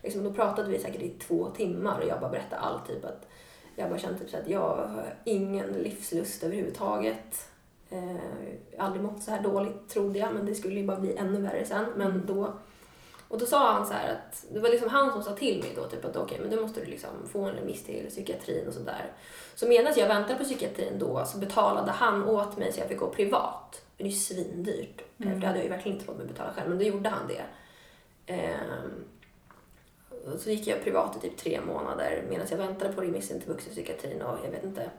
Liksom, då pratade vi säkert i två timmar och jag bara berättade allt. Typ att jag bara kände typ så att jag har ingen livslust överhuvudtaget. Eh, aldrig mått så här dåligt trodde jag, men det skulle ju bara bli ännu värre sen. Men då, och då sa han så att, det var liksom han som sa till mig då typ att okej, men då måste du liksom få en remiss till psykiatrin och sådär. Så medan jag väntade på psykiatrin då så betalade han åt mig så jag fick gå privat. Det är ju svindyrt, eh, för det hade jag ju verkligen inte med att betala själv, men då gjorde han det. Och så gick jag privat i typ tre månader medan jag väntade på remissen till vuxenpsykiatrin och jag vet inte.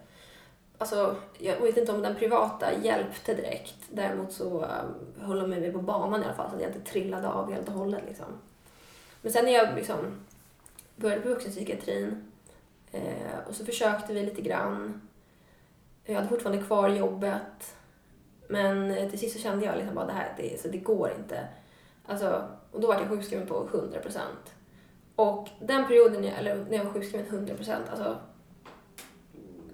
Alltså, jag vet inte om den privata hjälpte direkt. Däremot så um, höll de mig på banan i alla fall så att jag inte trillade av helt och hållet liksom. Men sen när jag liksom började på vuxenpsykiatrin eh, och så försökte vi lite grann. Jag hade fortfarande kvar jobbet. Men eh, till sist så kände jag liksom bara det här, det, så det går inte. Alltså, och då var jag sjukskriven på 100 procent. Och den perioden, eller när jag var sjukskriven 100 procent, alltså,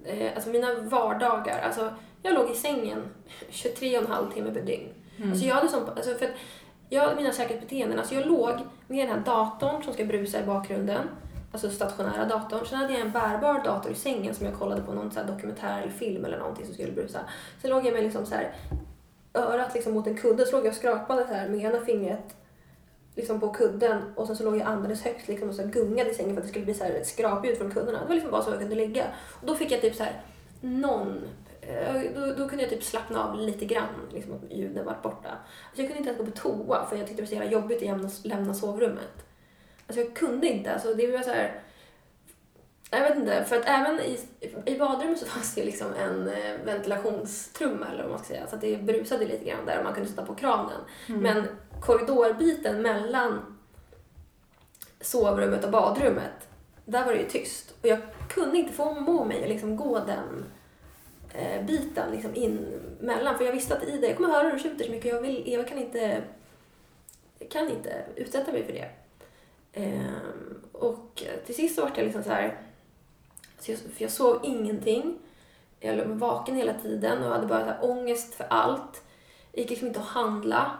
eh, alltså mina vardagar, alltså jag låg i sängen 23 och en halv timme per dygn. Alltså jag hade sån, alltså för att jag mina säkerhetsbeteenden, alltså jag låg med den här datorn som ska brusa i bakgrunden, alltså stationära datorn. Sen hade jag en bärbar dator i sängen som jag kollade på någon så här dokumentär eller film eller någonting som skulle brusa. Sen låg jag med liksom så här, örat liksom mot en kudde, så låg jag och skrapade så här med ena fingret liksom på kudden och sen så låg jag alldeles högt liksom och så gungade i sängen för att det skulle bli så här ett skrapljud från kuddarna. Det var liksom bara så jag kunde ligga. Och då fick jag typ så här någon eh, då, då kunde jag typ slappna av lite grann, liksom att ljuden var borta. Alltså jag kunde inte ens gå på toa för jag tyckte det var så jävla jobbigt att lämna, lämna sovrummet. Alltså jag kunde inte, alltså det var så här. Jag vet inte, för att även i, i badrummet så fanns det ju liksom en eh, ventilationstrumma eller vad man ska säga. Så det brusade lite grann där och man kunde sätta på kranen. Men korridorbiten mellan sovrummet och badrummet, där var det ju tyst. Och jag kunde inte få må mig att liksom gå den eh, biten liksom in mellan. För jag visste att i det, jag kommer höra hur du tjuter så mycket. Jag, vill, jag kan inte, jag kan inte utsätta mig för det. Eh, och till sist så var jag liksom så här, så jag, för jag sov ingenting. Jag låg vaken hela tiden och hade bara så ångest för allt. Jag gick liksom inte att handla.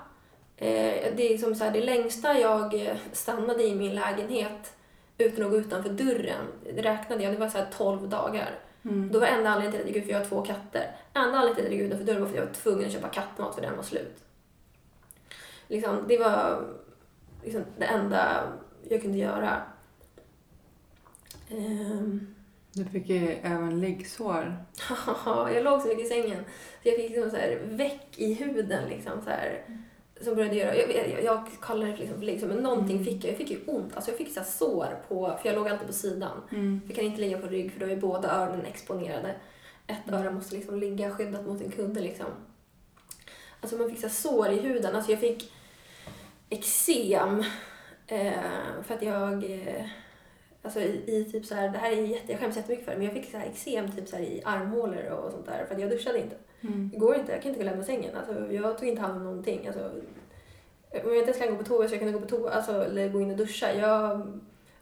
Eh, det är liksom så här, det längsta jag stannade i min lägenhet utan att gå utanför dörren, det räknade jag, det var så här 12 dagar. Mm. Då var enda anledningen till att jag gick ut, för jag har två katter, enda anledningen till att jag gick utanför dörren var för att jag var tvungen att köpa kattmat för den var slut. Liksom, det var liksom det enda jag kunde göra. Ehm, Du fick ju även liggsår. <laughs> jag låg så mycket i sängen. Så jag fick liksom så här väck i huden liksom så här. Som började göra, jag, jag, jag kallar det liksom för liksom, men någonting Mm. fick jag. Jag fick ju ont, alltså jag fick så sår på, för jag låg alltid på sidan. Mm. Jag kan inte ligga på rygg för då är båda öronen exponerade. Ett öra måste liksom ligga skyddat mot en kudde liksom. Alltså man fick så sår i huden. Alltså jag fick eksem. Eh, för att jag... Eh, alltså i, i typ så här, det här är jätte, jag skäms jättemycket för det, men jag fick så här eksem typ så här i armhålor och sånt där för att jag duschade inte. Mm. Det går inte, jag kan inte lämna sängen. Alltså, jag tog inte hand om någonting. Alltså, om jag inte ens kan gå på toa så jag kunde gå på toa, alltså, eller gå in och duscha. Jag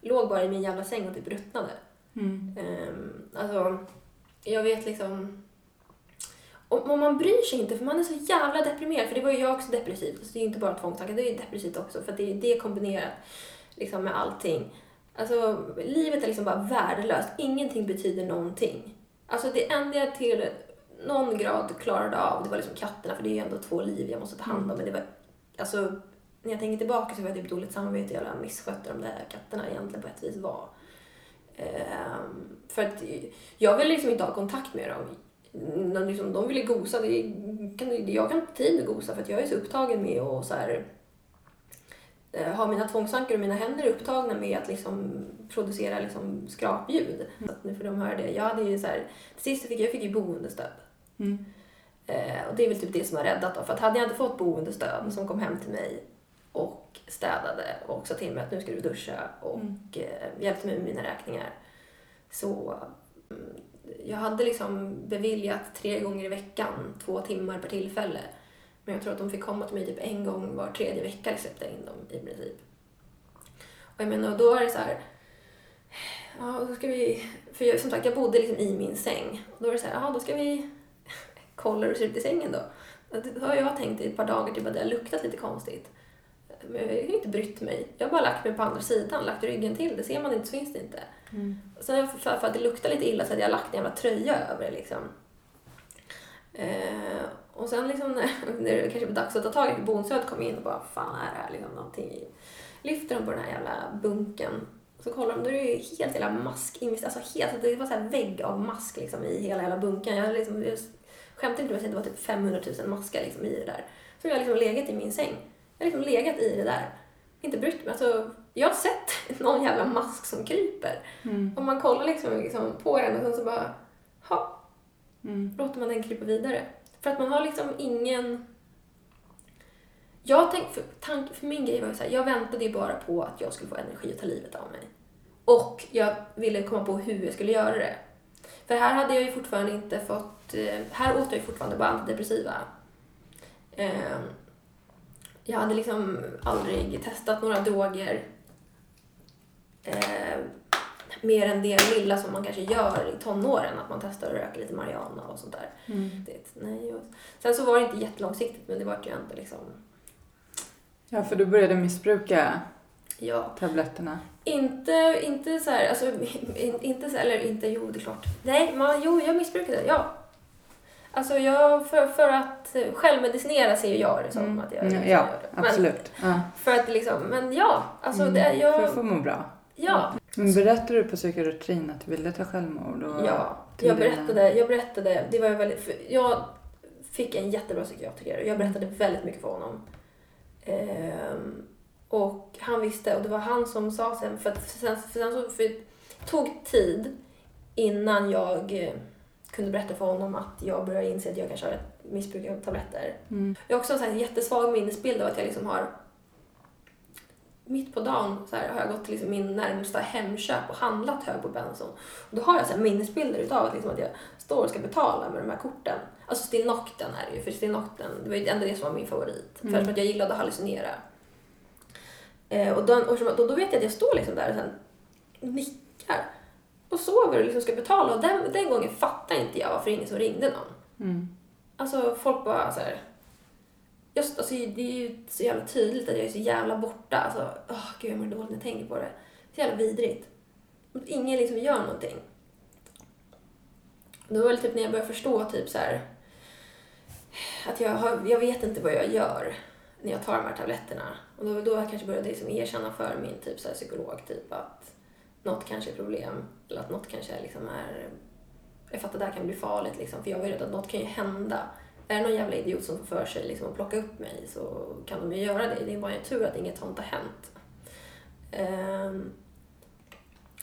låg bara i min jävla säng och typ ruttnade. Mm. Um, alltså, jag vet liksom... Om, om man bryr sig inte, för man är så jävla deprimerad, för det var ju jag också depressiv. Alltså, det är ju inte bara tvångstankar, det är ju depressivt också, för det är det kombinerat liksom, med allting. Alltså, livet är liksom bara värdelöst. Ingenting betyder någonting. Alltså, det enda jag till någon grad klarade av, det var liksom katterna, för det är ju ändå två liv jag måste ta hand om. Men det var, alltså, när jag tänker tillbaka så var det typ dåligt samvete, jag misskötte de där katterna egentligen på ett vis var. Ehm, för att jag ville liksom inte ha kontakt med dem. De, liksom, de ville gosa. Det kan, jag kan inte tid att gosa för att jag är så upptagen med att så här, eh, ha mina tvångstankar och mina händer upptagna med att liksom producera liksom skrapljud. Så att nu får de höra det. Jag hade ju så här, till sist fick jag, jag fick ju boendestöd. Mm. Eh, och det är väl typ det som har räddat då. För att hade jag inte fått boendestöd som kom hem till mig och städade och sa till mig att nu ska du duscha och Mm. eh, hjälpte mig med mina räkningar. Så mm, jag hade liksom beviljat tre gånger i veckan, två timmar per tillfälle. Men jag tror att de fick komma till mig typ en gång var tredje vecka släppte jag in dem i princip. Och jag menar, och då är det så här. Ja, då ska vi... För jag, som sagt, jag bodde liksom i min säng. Och då är det så här, ja då ska vi kolla hur ser ut i sängen då. Det har jag tänkt i ett par dagar, typ att det har luktat lite konstigt. Men jag har inte brytt mig. Jag har bara lagt mig på andra sidan, lagt ryggen till. Det ser man inte så finns det inte. Mm. Sen för, för att det luktar lite illa så hade jag lagt en jävla tröja över det liksom. Eh, och sen liksom när, <laughs> när det kanske var dags att ta tag i Bonsöd kom in och bara fan är det här liksom någonting i? Lyfter de på den här jävla bunken. Så kollar de, då är det ju helt jävla mask alltså helt, det var så här vägg av mask liksom i hela jävla bunken. Jag, liksom, jag skämtar inte med att det var typ 500 000 maskar liksom i det där. Så jag liksom legat i min säng. Jag har liksom legat i det där. Inte brytt mig. Alltså, jag har sett <laughs> någon jävla mask som kryper. Mm. Om man kollar liksom, liksom på den och sen så bara, ha, Mm. låter man den krypa vidare. För att man har liksom ingen... Jag tänkte, för, tank, för min grej var ju så här, jag väntade ju bara på att jag skulle få energi att ta livet av mig. Och jag ville komma på hur jag skulle göra det. För här hade jag ju fortfarande inte fått, eh, här åt jag ju fortfarande bara antidepressiva. Eh, jag hade liksom aldrig testat några droger. Eh, mer än det lilla som man kanske gör i tonåren, att man testar att röka lite marijuana och sånt där. Mm. Det, nej, sen så var det inte jättelångsiktigt, men det var ju ändå liksom, Ja, för du började missbruka ja. tabletterna. Inte, inte så här, alltså, in, inte eller inte, jo det är klart. Nej, man, jo jag missbrukade, ja. Alltså jag, för, för att självmedicinera ser jag det som Mm. att jag, Mm, jag ja. Men, absolut. Ja. för att liksom, men ja, alltså Mm. det, För jag, att få må bra. ja. Men berättade du på psykiatrin att du ville ta självmord? Och Ja, jag berättade, jag berättade, det var ju väldigt, för jag fick en jättebra psykiatriker och jag berättade väldigt mycket för honom. Ehm, och han visste, och det var han som sa sen, för att sen, för sen så, för tog tid innan jag eh, kunde berätta för honom att jag började inse att jag kanske har ett missbruk av tabletter. Mm. Jag har också en jättesvag minnesbild av att jag liksom har mitt på dagen så här, har jag gått till liksom min närmsta Hemköp och handlat hög på Benson. Och då har jag så här minnesbilder utav att, liksom att jag står och ska betala med de här korten. Alltså Still Nocten är det ju, för Still Nocten, det var ju ändå det som var min favorit. Mm. För att jag gillade att hallucinera. Eh, och, då, och då, då vet jag att jag står liksom där och sen nickar och sover och liksom ska betala. Och den, den gången fattar inte jag varför ingen som ringde någon. Mm. Alltså folk bara så här. Just, alltså, det är ju så jävla tydligt att jag är så jävla borta. Alltså, åh, gud jag mår dåligt när jag tänker på det. Så jävla vidrigt. Att ingen liksom gör någonting. Då var det typ när jag började förstå typ så här, att jag, har, jag vet inte vad jag gör när jag tar de här tabletterna. Och då, då jag kanske började liksom erkänna för min typ så här psykolog typ att något kanske är problem. Eller att något kanske liksom är... Jag fattar, det här kan bli farligt liksom. För jag var rädd att något kan ju hända. Är det någon jävla idiot som får för sig liksom att plocka upp mig så kan de ju göra det. Det är bara en tur att inget sånt har hänt. Um,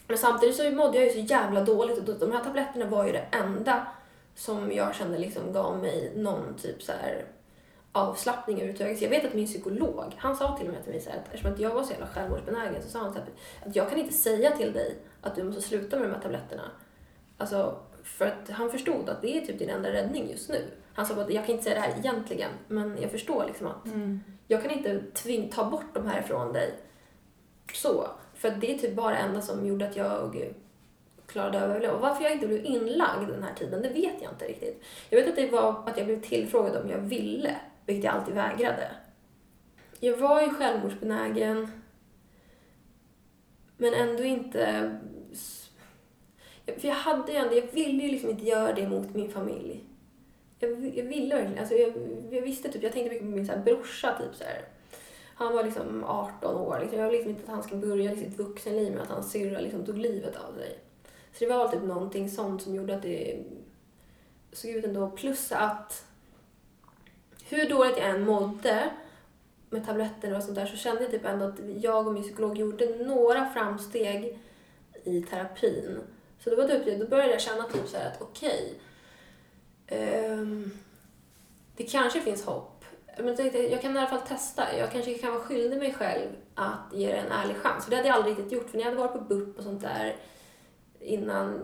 men samtidigt så mådde jag ju så jävla dåligt och de här tabletterna var ju det enda som jag kände liksom gav mig någon typ så här avslappning överhuvudtaget. Så jag vet att min psykolog, han sa till och med till mig så här, att eftersom att jag var så jävla självmordsbenägen så sa han så här, att jag kan inte säga till dig att du måste sluta med de här tabletterna. Alltså, för att han förstod att det är typ din enda räddning just nu. Han sa att jag kan inte säga det här egentligen, men jag förstår liksom att Mm. jag kan inte tving, ta bort dem här ifrån dig. Så. För att det är typ bara det enda som gjorde att jag klarade av att överleva. Och varför jag inte blev inlagd den här tiden, det vet jag inte riktigt. Jag vet att det var att jag blev tillfrågad om jag ville, vilket jag alltid vägrade. Jag var ju självmordsbenägen, men ändå inte... För jag hade ju ändå, jag ville ju liksom inte göra det mot min familj. Jag, jag ville verkligen, alltså jag, jag visste typ, jag tänkte mycket på min så här brorsa typ så här. Han var liksom 18 år, liksom. jag ville liksom inte att han skulle börja sitt vuxenliv med att hans syrra liksom tog livet av sig. Så det var typ någonting sånt som gjorde att det såg ut ändå. Plus att hur dåligt jag än mådde med tabletter och sånt där så kände jag typ ändå att jag och min psykolog gjorde några framsteg i terapin. Så det var typ, då började jag känna typ så här att okej, um, det kanske finns hopp. Men jag tänkte, jag kan i alla fall testa. Jag kanske kan vara skyldig mig själv att ge det en ärlig chans. För det hade jag aldrig riktigt gjort. För när jag hade varit på BUP och sånt där innan.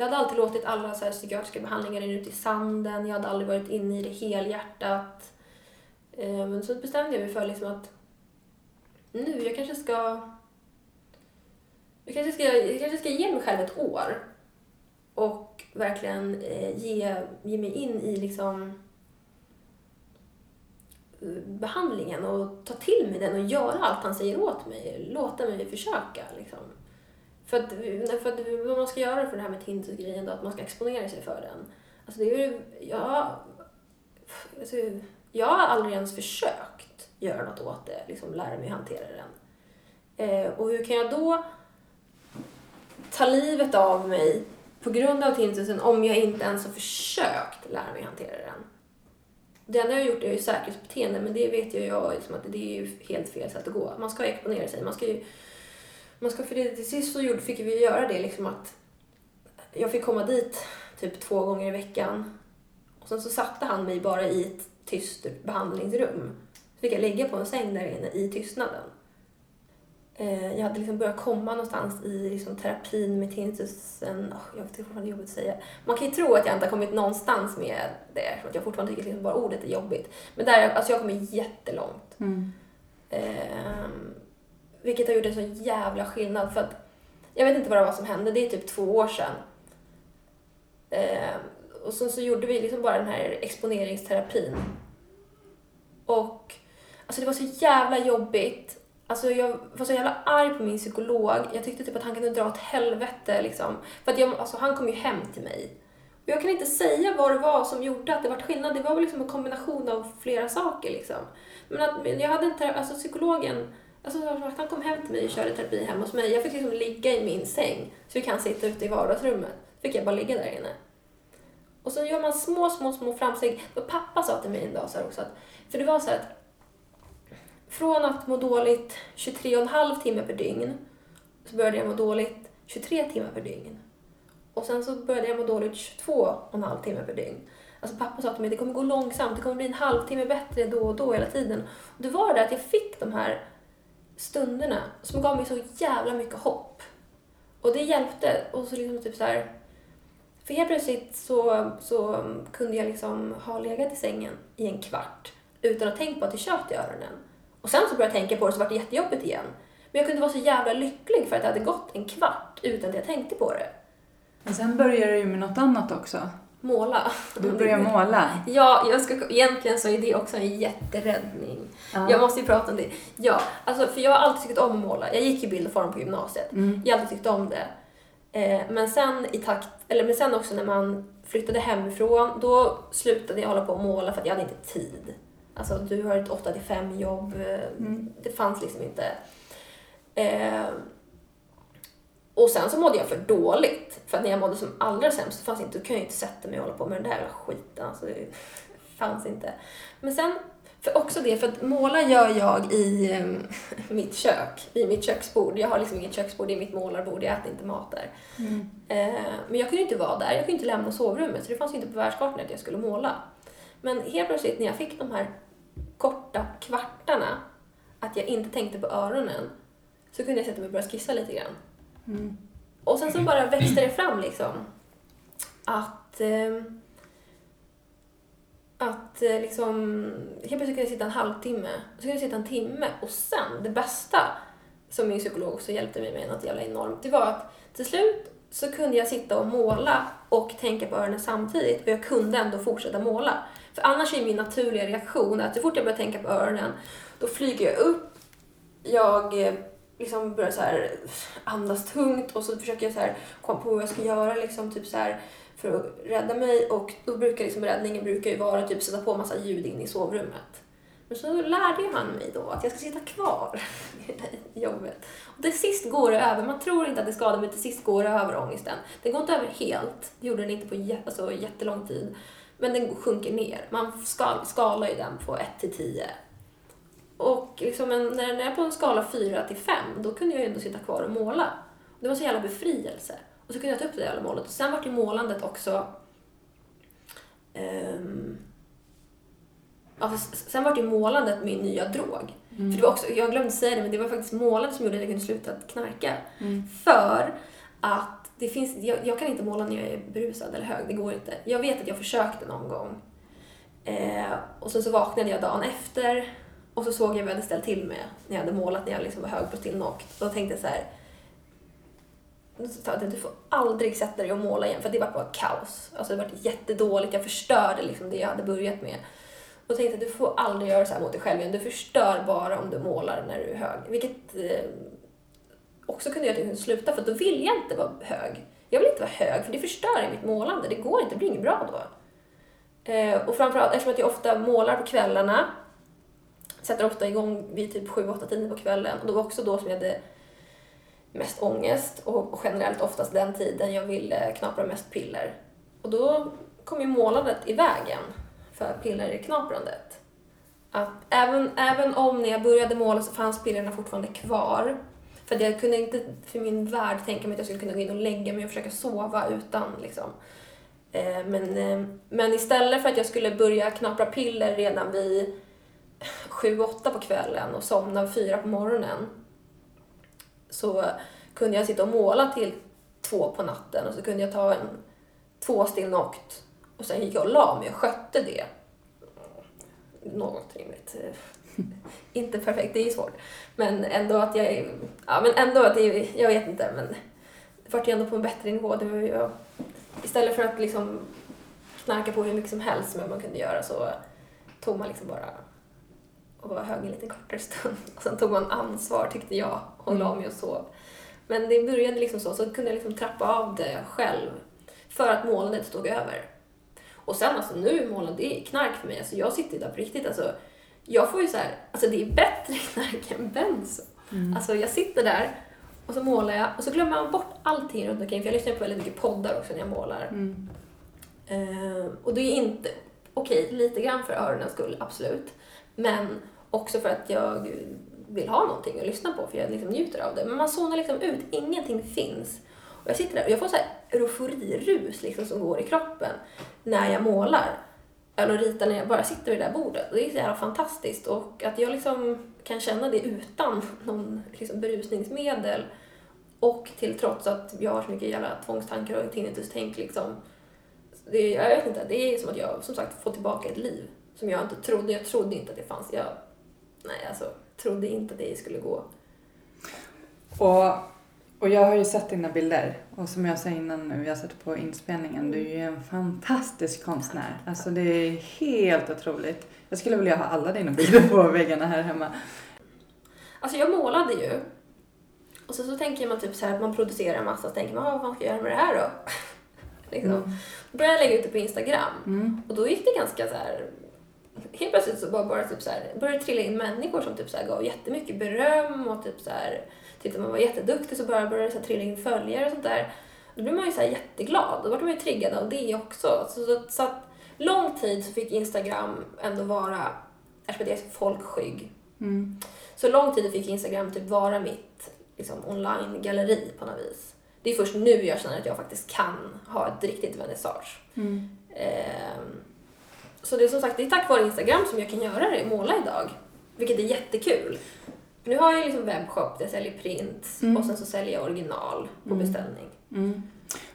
Jag hade alltid låtit alla så här psykiatriska behandlingar rinna ut i sanden. Jag hade aldrig varit inne i det helhjärtat. Eh, men så bestämde jag mig för liksom att nu, jag kanske ska... Jag kanske ska, jag kanske ska ge mig själv ett år. Och verkligen eh, ge, ge mig in i liksom eh, behandlingen och ta till mig den och göra allt han säger åt mig. Låta mig försöka liksom. För att, för att vad man ska göra för det här med Tinnitus-grejen då, att man ska exponera sig för den. Alltså det är ju, jag, alltså, jag har aldrig ens försökt göra något åt det, liksom lära mig hantera den. Eh, och hur kan jag då ta livet av mig på grund av tinnitusen om jag inte ens har försökt lära mig hantera den? Det enda jag har gjort är ju säkerhetsbeteende, men det vet ju jag liksom att det är ju helt fel sätt att gå. Man ska exponera sig, man ska ju man ska, för det, till sist så gjorde, fick vi göra det liksom att jag fick komma dit typ två gånger i veckan. Och sen så satte han mig bara i ett tyst behandlingsrum. Så fick jag ligga på en säng där inne i tystnaden. Eh, Jag hade liksom börjat komma någonstans i liksom terapin med tinnitusen. Oh, jag vet inte fortfarande jobbigt att säga. Man kan ju tro att jag inte har kommit någonstans med det. För att jag fortfarande tycker liksom bara ordet är jobbigt. Men där, alltså jag har kommit jättelångt. Mm. Ehm, vilket har gjort en så jävla skillnad för att jag vet inte vad det var som hände, det är typ två år sedan. Eh, och sen så gjorde vi liksom bara den här exponeringsterapin. Och alltså det var så jävla jobbigt. Alltså jag var så jävla arg på min psykolog. Jag tyckte typ att han kunde dra åt helvete liksom. För att jag, alltså han kom ju hem till mig. Och jag kan inte säga vad det var som gjorde att det var skillnad. Det var väl liksom en kombination av flera saker liksom. Men att men jag hade inte, alltså psykologen, alltså han kom hem till mig och körde terapi hemma hos mig. Jag fick liksom ligga i min säng så vi kan sitta ute i vardagsrummet. fick jag bara ligga där inne. Och så gör man små, små, små framsteg. Och pappa sa till mig en dag så här också att, för det var så här att från att må dåligt 23,5 timmar per dygn så började jag må dåligt 23 timmar per dygn. Och sen så började jag må dåligt 22,5 timmar per dygn. Alltså pappa sa till mig det kommer gå långsamt, det kommer bli en halvtimme bättre då och då hela tiden. Och det var det att jag fick de här stunderna som gav mig så jävla mycket hopp. Och det hjälpte. Och så liksom typ så här, för helt plötsligt så, så kunde jag liksom ha legat i sängen i en kvart utan att tänka på att det tjöt i öronen. Och sen så började jag tänka på det så var det jättejobbigt igen. Men jag kunde vara så jävla lycklig för att det hade gått en kvart utan att jag tänkte på det. Men sen började du ju med något annat också. Måla. Du börjar måla. Ja, jag ska, egentligen så är det också en jätteräddning. Ja. Jag måste ju prata om det. Ja, alltså för jag har alltid tyckt om att måla. Jag gick ju bild och form på gymnasiet. Mm. Jag har alltid tyckt om det. Eh, men sen i takt, eller men sen också när man flyttade hemifrån, då slutade jag hålla på att måla för att jag hade inte tid. Alltså du har ett 8 till 5 jobb, Mm. det fanns liksom inte. Eh, och sen så mådde jag för dåligt. För att när jag mådde som allra sämst så fanns inte, då kunde jag inte sätta mig och hålla på med den där jävla skiten. Alltså, det fanns inte. Men sen, för också det, för att måla gör jag i eh, <laughs> mitt kök, i mitt köksbord. Jag har liksom inget köksbord, det är mitt målarbord, jag äter inte mat där. Mm. Eh, men jag kunde inte vara där, jag kunde inte lämna sovrummet, så det fanns ju inte på världskartan att jag skulle måla. Men helt plötsligt när jag fick de här korta kvartarna, att jag inte tänkte på öronen, så kunde jag sätta mig och börja skissa lite grann. Mm. Och sen så bara växte det fram liksom. Att... Eh, att eh, liksom... Helt plötsligt kunde jag sitta en halvtimme, så kunde jag sitta en timme och sen, det bästa som min psykolog också hjälpte mig med något jävla enormt, det var att till slut så kunde jag sitta och måla och tänka på öronen samtidigt och jag kunde ändå fortsätta måla. För annars är min naturliga reaktion att så fort jag börjar tänka på öronen, då flyger jag upp, jag eh, liksom börjar så här andas tungt och så försöker jag så här komma på vad jag ska göra liksom typ så här för att rädda mig och då brukar liksom räddningen brukar ju vara typ sätta på massa ljud in i sovrummet. Men så lärde han mig då att jag ska sitta kvar <laughs> i jobbet. Och till sist går det över. Man tror inte att det skadar men till sist går det över ångesten. Den går inte över helt. Det gjorde den inte på jä- alltså, jättelång tid. Men den sjunker ner. Man skal, skalar ju den på 1 till 10. Och liksom en, när den är på en skala 4 till 5, då kunde jag ju ändå sitta kvar och måla. Det var så jävla befrielse. Och så kunde jag ta upp det jävla målet. Och sen var ju målandet också... ehm, alltså, sen var ju målandet min nya drog. För det var också, jag glömde säga det, men det var faktiskt målandet som gjorde att jag kunde sluta knarka. Mm. För att det finns, jag, jag kan inte måla när jag är berusad eller hög, det går inte. Jag vet att jag försökte någon gång. Eh, och sen så vaknade jag dagen efter och så såg jag vad jag hade ställt till med när jag hade målat, när jag liksom var hög på stillnokt. Då tänkte jag så här. att Du får aldrig sätta dig och måla igen för det var bara kaos. Alltså det var jättedåligt, jag förstörde liksom det jag hade börjat med. Och tänkte att du får aldrig göra så här mot dig själv igen. Du förstör bara om du målar när du är hög. Vilket eh, också kunde göra att jag kunde sluta för då vill jag inte vara hög. Jag vill inte vara hög för det förstör mitt målande. Det går inte, det blir inget bra då. Eh, och framförallt eftersom att jag ofta målar på kvällarna. Sätter ofta igång vid typ 7-8 tiden på kvällen. Och det var också då som jag hade mest ångest och, generellt oftast den tiden jag ville knapra mest piller. Och då kom ju målandet i vägen för pillerknaprandet. Att även, även om när jag började måla så fanns pillerna fortfarande kvar. För jag kunde inte för min värld tänka mig att jag skulle kunna gå in och lägga mig och försöka sova utan liksom. Eh, men, eh, men istället för att jag skulle börja knapra piller redan vid 7-8 på kvällen och somna vid 4 på morgonen så kunde jag sitta och måla till två på natten och så kunde jag ta en två stillnokt och sen gick jag och la mig och skötte det. Något rimligt. <laughs> Inte perfekt, det är ju svårt. Men ändå att jag är- Ja, men ändå att det är, Jag vet inte, men det vart ju ändå på en bättre nivå. Det var ju, jag, istället för att liksom knarka på hur mycket som helst som man kunde göra så tog man liksom bara och var hög en lite kortare stund. <laughs> Och sen tog man ansvar tyckte jag och la mig och sov. Men det började liksom så, så kunde jag liksom trappa av det själv. För att målandet stod över. Och sen alltså nu målandet, det är knark för mig. Alltså jag sitter där på riktigt. Alltså, jag får ju så här, alltså det är bättre <laughs> knark än benzo. Alltså jag sitter där och så målar jag och så glömmer man bort allting runt omkring. För jag lyssnar på väldigt mycket poddar också när jag målar. Mm. Eh, och det är inte, okej, lite grann för öronens skull, absolut. Men också för att jag vill ha någonting att lyssna på, för jag liksom njuter av det. Men man zonar liksom ut, ingenting finns. Och jag sitter där och jag får så här euforirus liksom som går i kroppen när jag målar. Eller ritar när jag bara sitter vid det där bordet. Och det är så jävla fantastiskt. Och att jag liksom kan känna det utan <laughs> någon liksom berusningsmedel. Och till trots att jag har så mycket jävla tvångstankar och tinnitus-tänk liksom. Det, jag vet inte, det är som att jag som sagt får tillbaka ett liv som jag inte trodde. Jag trodde inte att det fanns. Jag, nej, alltså trodde inte att det skulle gå. Och, och jag har ju sett dina bilder och som jag sa innan nu, jag sett på inspelningen, du är ju en fantastisk konstnär. Alltså det är helt otroligt. Jag skulle vilja ha alla dina bilder på väggarna här hemma. Alltså jag målade ju. Och så, så tänker man typ så här att man producerar en massa, så tänker man, "Ah, vad fan ska jag göra med det här då? <laughs> liksom. Mm. Då började jag lägga ut det på Instagram. Mm. Och då gick det ganska så här. Helt plötsligt så bara, bara typ så här, började det trilla in människor som typ så här gav jättemycket beröm och typ så här, tyckte man var jätteduktig så bara började det så här trilla in följare och sånt där. Då blev man ju så här jätteglad. Då var man ju triggad av det också. Så, så, så att lång tid så fick Instagram ändå vara, eftersom det är folkskygg, Mm. så lång tid fick Instagram typ vara mitt liksom, online-galleri på något vis. Det är först nu jag känner att jag faktiskt kan ha ett riktigt vernissage. Mm. Ehm, så det är som sagt, det är tack vare Instagram som jag kan göra det, måla idag. Vilket är jättekul. Nu har jag liksom webbshop där jag säljer prints Mm. och sen så säljer jag original på Mm. beställning. Mm.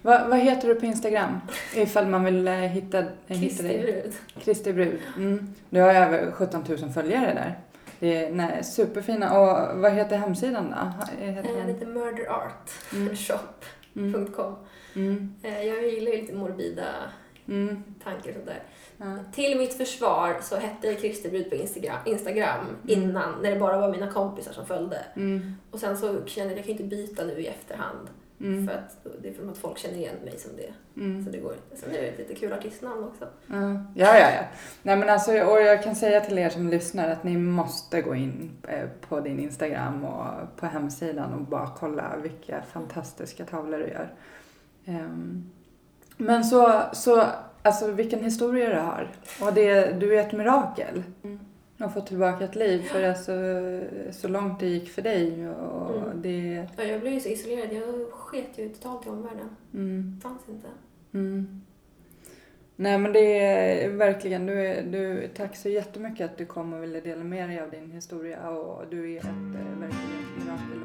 Vad, vad heter du på Instagram? Ifall man vill eh, hitta, eh, hitta dig. brud. Kristi brud. Mm. Du har över 17 000 följare där. Det är nej, superfina. Och vad heter hemsidan då? Ha- Heter Eh, den? Heter murderartshop.com. Mm. <laughs> Mm. Eh, Jag gillar ju lite morbida Mm. tankar och sådär. Till mitt försvar så hette jag Kristi brud på Instagram, Instagram innan, när det bara var mina kompisar som följde. Mm. Och sen så känner jag att jag kan inte byta nu i efterhand. Mm. För att det är för att folk känner igen mig som det. Mm. Så det går inte. Sen är det ett lite kul artistnamn också. Ja, ja, ja. ja. Nej, men alltså, och jag kan säga till er som lyssnar att ni måste gå in eh, på din Instagram och på hemsidan och bara kolla vilka fantastiska tavlor du gör. Ehm, Men så, så alltså vilken historia du har. Och det, du är ett mirakel. Att få tillbaka ett liv för alltså, så långt det gick för dig. Och Mm. det, Ja, jag blev ju så isolerad. Jag sket ju totalt i omvärlden. mm. Fanns inte. Mm. Nej men det är verkligen, du, är, du, tack så jättemycket att du kom och ville dela med dig av din historia och du är ett eh, verkligen mirakel.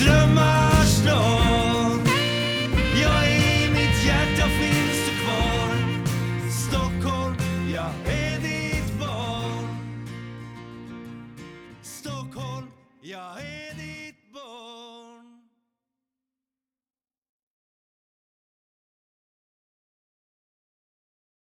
mina